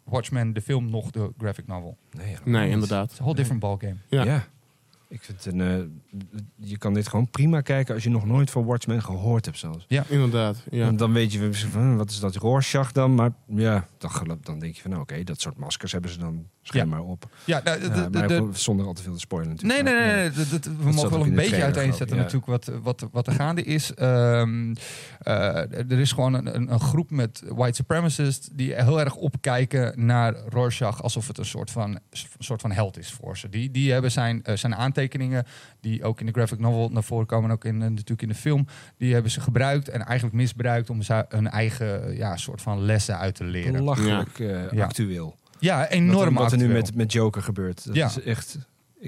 Watchmen, de film, nog de graphic novel. Nee, ja. Nee, Het inderdaad. is een whole different ballgame. Ja. Ja. Ik vind het een, eh, je kan dit gewoon prima kijken als je nog nooit van Watchmen gehoord hebt zelfs. Inderdaad, ja. En dan weet je weer van, hm, wat is dat Rorschach dan? Maar ja, dan, geloof- dan denk je van, nou, oké, dat soort maskers hebben ze dan schijnbaar op. Ja, nou, de, de- maar de- zonder al te veel te spoilen Nee, natuurlijk. nee, nee. Maar, nee, dat- dat- we mogen wel een beetje uiteenzetten natuurlijk wat, wat, wat er gaande is. Ehm, eh, er is gewoon een, een, een groep met white supremacists die heel erg opkijken naar Rorschach alsof het een soort van, een soort van held is voor ze. Die, die hebben zijn, eh, zijn aantekeningen, die ook in de graphic novel naar voren komen en ook in, eh, natuurlijk in de film, die hebben ze gebruikt en eigenlijk misbruikt om hun eigen ja, soort van lessen uit te leren. Belachelijk eh, Ja. actueel. Ja, Wat, enorm er- wat er nu met, met Joker gebeurt. Dat Ja. is echt,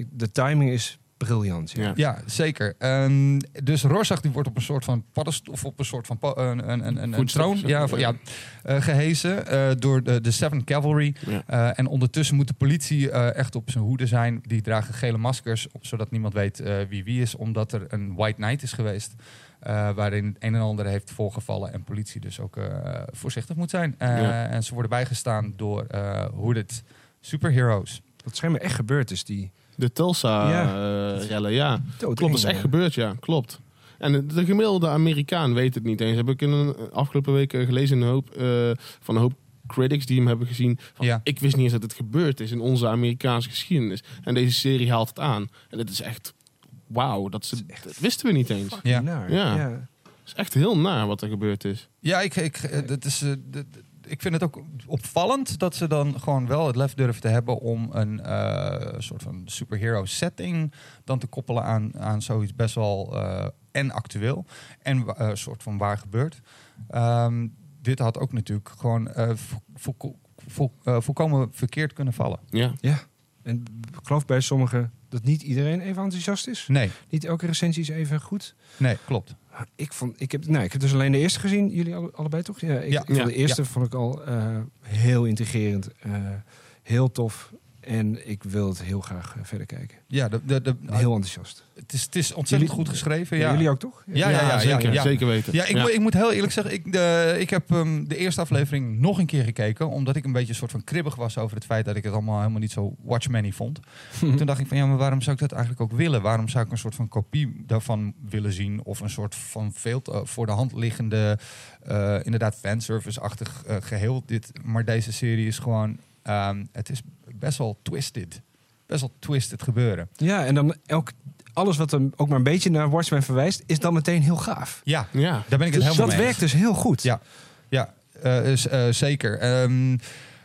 de timing is briljant. Ja. Ja. Zeker. Ehm, dus Rorschach die wordt op een soort van paddenstoel of op een soort van een, een, een, een, troon ja, ja. ja, eh, gehezen eh, door de, de Seventh Cavalry. Ja. Eh, en ondertussen moet de politie eh, echt op zijn hoede zijn. Die dragen gele maskers, op, zodat niemand weet eh, wie wie is. Omdat er een White Knight is geweest. Eh, waarin het een en ander heeft voorgevallen. En politie dus ook eh, voorzichtig moet zijn. Eh, Ja. En ze worden bijgestaan door eh hooded superheroes. Wat schijnbaar echt gebeurd is, die De Tulsa-rellen, ja. dood. Klopt, dat is echt gebeurd, ja. Klopt. En de- de gemiddelde Amerikaan weet het niet eens. Heb ik in een afgelopen week eh, gelezen in een hoop, eh, van een hoop critics die hem hebben gezien. Van, Ja. Ik wist niet eens dat het gebeurd is in onze Amerikaanse geschiedenis. En deze serie haalt het aan. En het is echt... Wauw, dat, ze- dat wisten we niet eens. Ja. Naar. Ja. Ja. Het is echt heel naar wat er gebeurd is. Ja, ik, ik, eh, dat is, eh, dat- ik vind het ook opvallend dat ze dan gewoon wel het lef durven te hebben om een eh, soort van superhero setting dan te koppelen aan, aan zoiets best wel eh, en actueel en eh, soort van waar gebeurt. Ehm, dit had ook natuurlijk gewoon eh, vo- vo- vo- volkomen verkeerd kunnen vallen. Ja. En ik geloof bij sommigen dat niet iedereen even enthousiast is. Nee, Niet elke recensie is even goed. nee, klopt. Ik, vond, ik, heb, nou, ik heb dus alleen de eerste gezien. Jullie alle- allebei toch? Ja, ik, Ja. ik vond Ja. de eerste vond ik al eh, heel integrerend. eh, heel tof. En ik wil het heel graag eh, verder kijken. Ja, de, de, de, Heel enthousiast. het, is, het is ontzettend Jullie- goed geschreven. Ja. Ja. Jullie ook toch? Ja, ja, ja, zeker, ja. zeker weten. Ja, ik, Moet, ik moet heel eerlijk zeggen, ik, de, ik heb ehm, de eerste aflevering nog een keer gekeken. Omdat ik een beetje een soort van kribbig was over het feit dat ik het allemaal helemaal niet zo Watchmen vond. Toen dacht ik van ja, maar waarom zou ik dat eigenlijk ook willen? Waarom zou ik een soort van kopie daarvan willen zien? Of een soort van veel te- voor de hand liggende, eh, inderdaad fanservice-achtig eh, geheel. Dit, maar deze serie is gewoon, ehm, het is best wel twisted. Best wel twisted gebeuren. Ja, en dan elk, alles wat hem ook maar een beetje naar Watchmen verwijst, is dan meteen heel gaaf. Ja, Ja. daar ben ik het Dus helemaal dat mee eens. werkt dus heel goed. Ja. Ja, eh, is, eh, zeker. Ehm,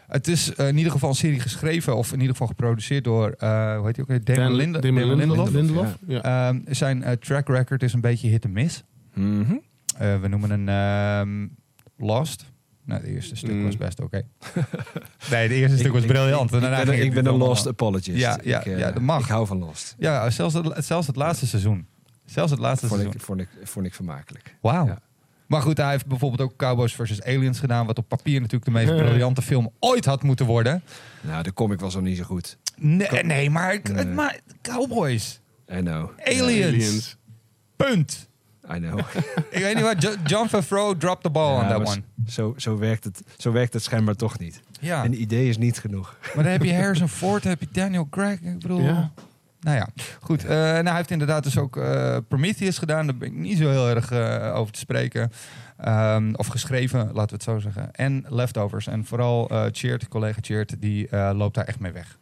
het is eh, in ieder geval een serie geschreven, of in ieder geval geproduceerd door, eh hoe heet hij ook weer? Damon, Linde- Damon Damon Lindelof. Ja. Ehm, zijn track record is een beetje hit en miss. Mhm. Eh, we noemen een ehm, Lost. Nou, het eerste stuk Mm. was best oké. nee, het eerste stuk was ik- briljant. Ik, En daarna ik ben, ik een lost apologist. Ja, ja, ik, eh, ja, dat mag. Ik hou van lost. Ja, zelfs het, zelfs het laatste seizoen. Zelfs het laatste Vond seizoen. ik, vond, ik, vond ik vermakelijk. Wauw. Ja. Maar goed, hij heeft bijvoorbeeld ook Cowboys vs. Aliens gedaan. Wat op papier natuurlijk de meest briljante film ooit had moeten worden. Nou, de comic was nog niet zo goed. Nee, nee maar, Nee. maar Cowboys. I know. Aliens. Aliens. Punt. I know. Ik weet niet wat. Jo- John Favreau dropped the ball on that one. Zo, zo, werkt het, zo werkt het schijnbaar toch niet. Ja, Een idee is niet genoeg. maar dan heb je Harrison Ford, dan heb je Daniel Craig. Ik bedoel... Ja. Nou ja, goed. Eh, nou, hij heeft inderdaad dus ook eh, Prometheus gedaan. Daar ben ik niet zo heel erg eh, over te spreken. Ehm, of geschreven, laten we het zo zeggen. En Leftovers. En vooral eh Cheert, collega Cheert, die eh, loopt daar echt mee weg.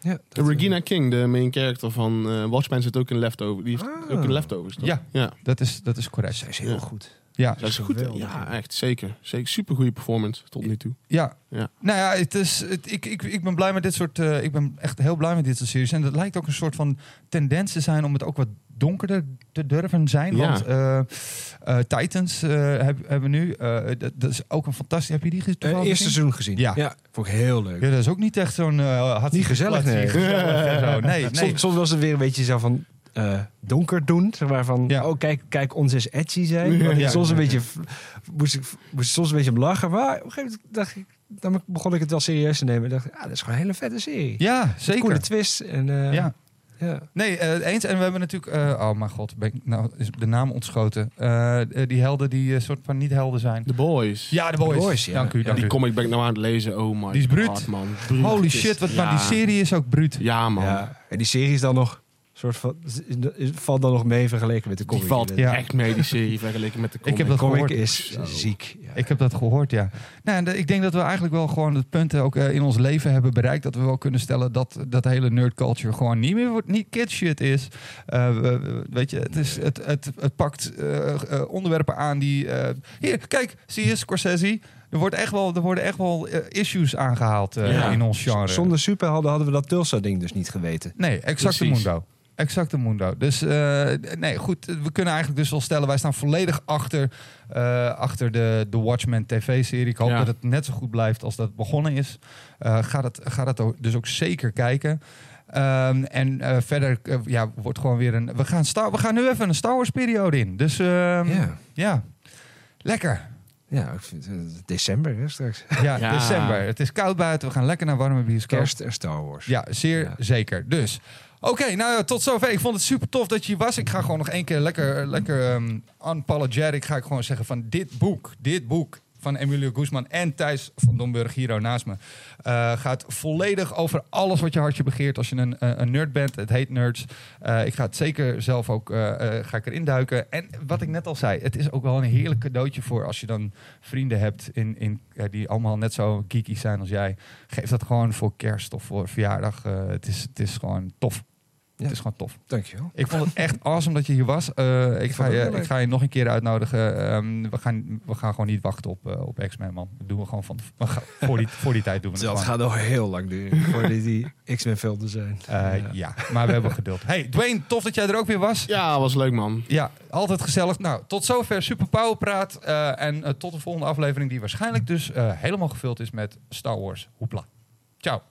Ja, De Regina King, de main character van eh Watchmen, zit ook in Leftovers. Die heeft Ah. ook in Leftovers, toch? Ja. ja. Dat is, dat is correct. Zij is heel Ja. goed. Ja, Dat is goed. ja. echt. Zeker. Zeker. Super goede performance tot nu toe. Ja. Ja. Nou ja, het is, het, ik, ik, ik ben blij met dit soort. eh, ik ben echt heel blij met dit soort series. En dat lijkt ook een soort van tendens te zijn om het ook wat donkerder te durven zijn. Ja. Want eh, eh, Titans eh, heb- hebben we nu. dat, dat is ook een fantastisch. Heb je die gezien? Eerste seizoen gezien. Ja. vond ik heel leuk. Ja, dat is ook niet echt zo'n. had Niet gezellig, nee. gezellig zo. Nee, nee. Soms, soms was het weer een beetje zo van donker doen. Zeg maar van, Ja. oh kijk, kijk, ons is edgy zijn. Ja. Ja. Soms een beetje, moest ik, moest soms een beetje om lachen. Maar op een gegeven moment dacht ik, dan begon ik het wel serieus te nemen. Ik dacht, ah, dat is gewoon een hele vette serie. Ja, zeker. Coole twist. En, Ja. Ja. Nee, eh, eens. En we hebben natuurlijk... eh, oh mijn god, ben ik, nou is de naam ontschoten. Eh, die helden die een soort van niet helden zijn. The Boys. Ja, de boys. The Boys, ja. Dank u, Ja, dank Die u. comic ben ik nou aan het lezen. Oh my Die is bruut. god, man. Bruut. Holy shit, wat, ja. maar die serie is ook bruut. Ja, man. Ja. En die serie is dan nog soort van valt dan nog mee vergeleken met de Die comic. valt Ja. echt mee, die serie, vergeleken met de comic. Ik heb dat de comic gehoord. is Zo. ziek. Ja. Ik heb dat gehoord, ja. Nou, de- ik denk dat we eigenlijk wel gewoon het punt ook eh, in ons leven hebben bereikt. Dat we wel kunnen stellen dat dat hele nerd culture gewoon niet meer wordt, niet kid shit is. Eh, we- we- weet je, het, is, het, het, het pakt eh, onderwerpen aan die. eh, hier, kijk, zie je, Scorsese. Er, wordt echt wel, er worden echt wel issues aangehaald eh, Ja. in ons genre. Zonder superhelden hadden we dat Tulsa-ding dus niet geweten. Nee, exacte Precies. mundo. Exacte mundo. Dus eh, nee, goed. We kunnen eigenlijk dus wel stellen, wij staan volledig achter, eh, achter de, de Watchmen tv-serie. Ik hoop Ja. dat het net zo goed blijft als dat het begonnen is. Eh ga dat, ga dat ook- dus ook zeker kijken. Ehm, en eh, verder ja, wordt gewoon weer een. We gaan, Star, we gaan nu even een Star Wars periode in. Dus ehm, ja. Ja. lekker. Ja, ik vind, het december hè, straks. Ja, Ja. december. Het is koud buiten. We gaan lekker naar warme bioscoop. Kerst en Star Wars. Ja, zeer Ja. zeker. Dus, oké, nou tot zover. Ik vond het super tof dat je was. Ik ga gewoon nog één keer lekker, lekker um, unapologetic ga ik gewoon zeggen van dit boek, dit boek van Emilio Guzman en Thijs van Domburg hier naast me. eh, gaat volledig over alles wat je hartje begeert als je een, eh, een nerd bent. Het heet Nerds. Eh, ik ga het zeker zelf ook eh, ga ik erin duiken. En wat ik net al zei, het is ook wel een heerlijk cadeautje voor als je dan vrienden hebt in, in, die allemaal net zo geeky zijn als jij. Geef dat gewoon voor kerst of voor verjaardag. Het, is, het is gewoon tof. Ja. Het is gewoon tof. Dankjewel. Ik vond het echt awesome dat je hier was. Eh, ik, ga je, ik ga je nog een keer uitnodigen. Ehm, we, gaan, we gaan gewoon niet wachten op, eh, op X-Men, man. Dat doen we gewoon van, we gaan- voor, die, voor die tijd doen we het Dat gaat nog heel lang duren voordat die X-Men velden zijn. Eh, ja. maar we hebben geduld. Hey, Dwayne, tof dat jij er ook weer was. Ja, was leuk, man. Ja, altijd gezellig. Nou, tot zover Super Power Praat. Eh, en tot de volgende aflevering die waarschijnlijk dus helemaal gevuld is met Star Wars. Hoepla. Ciao.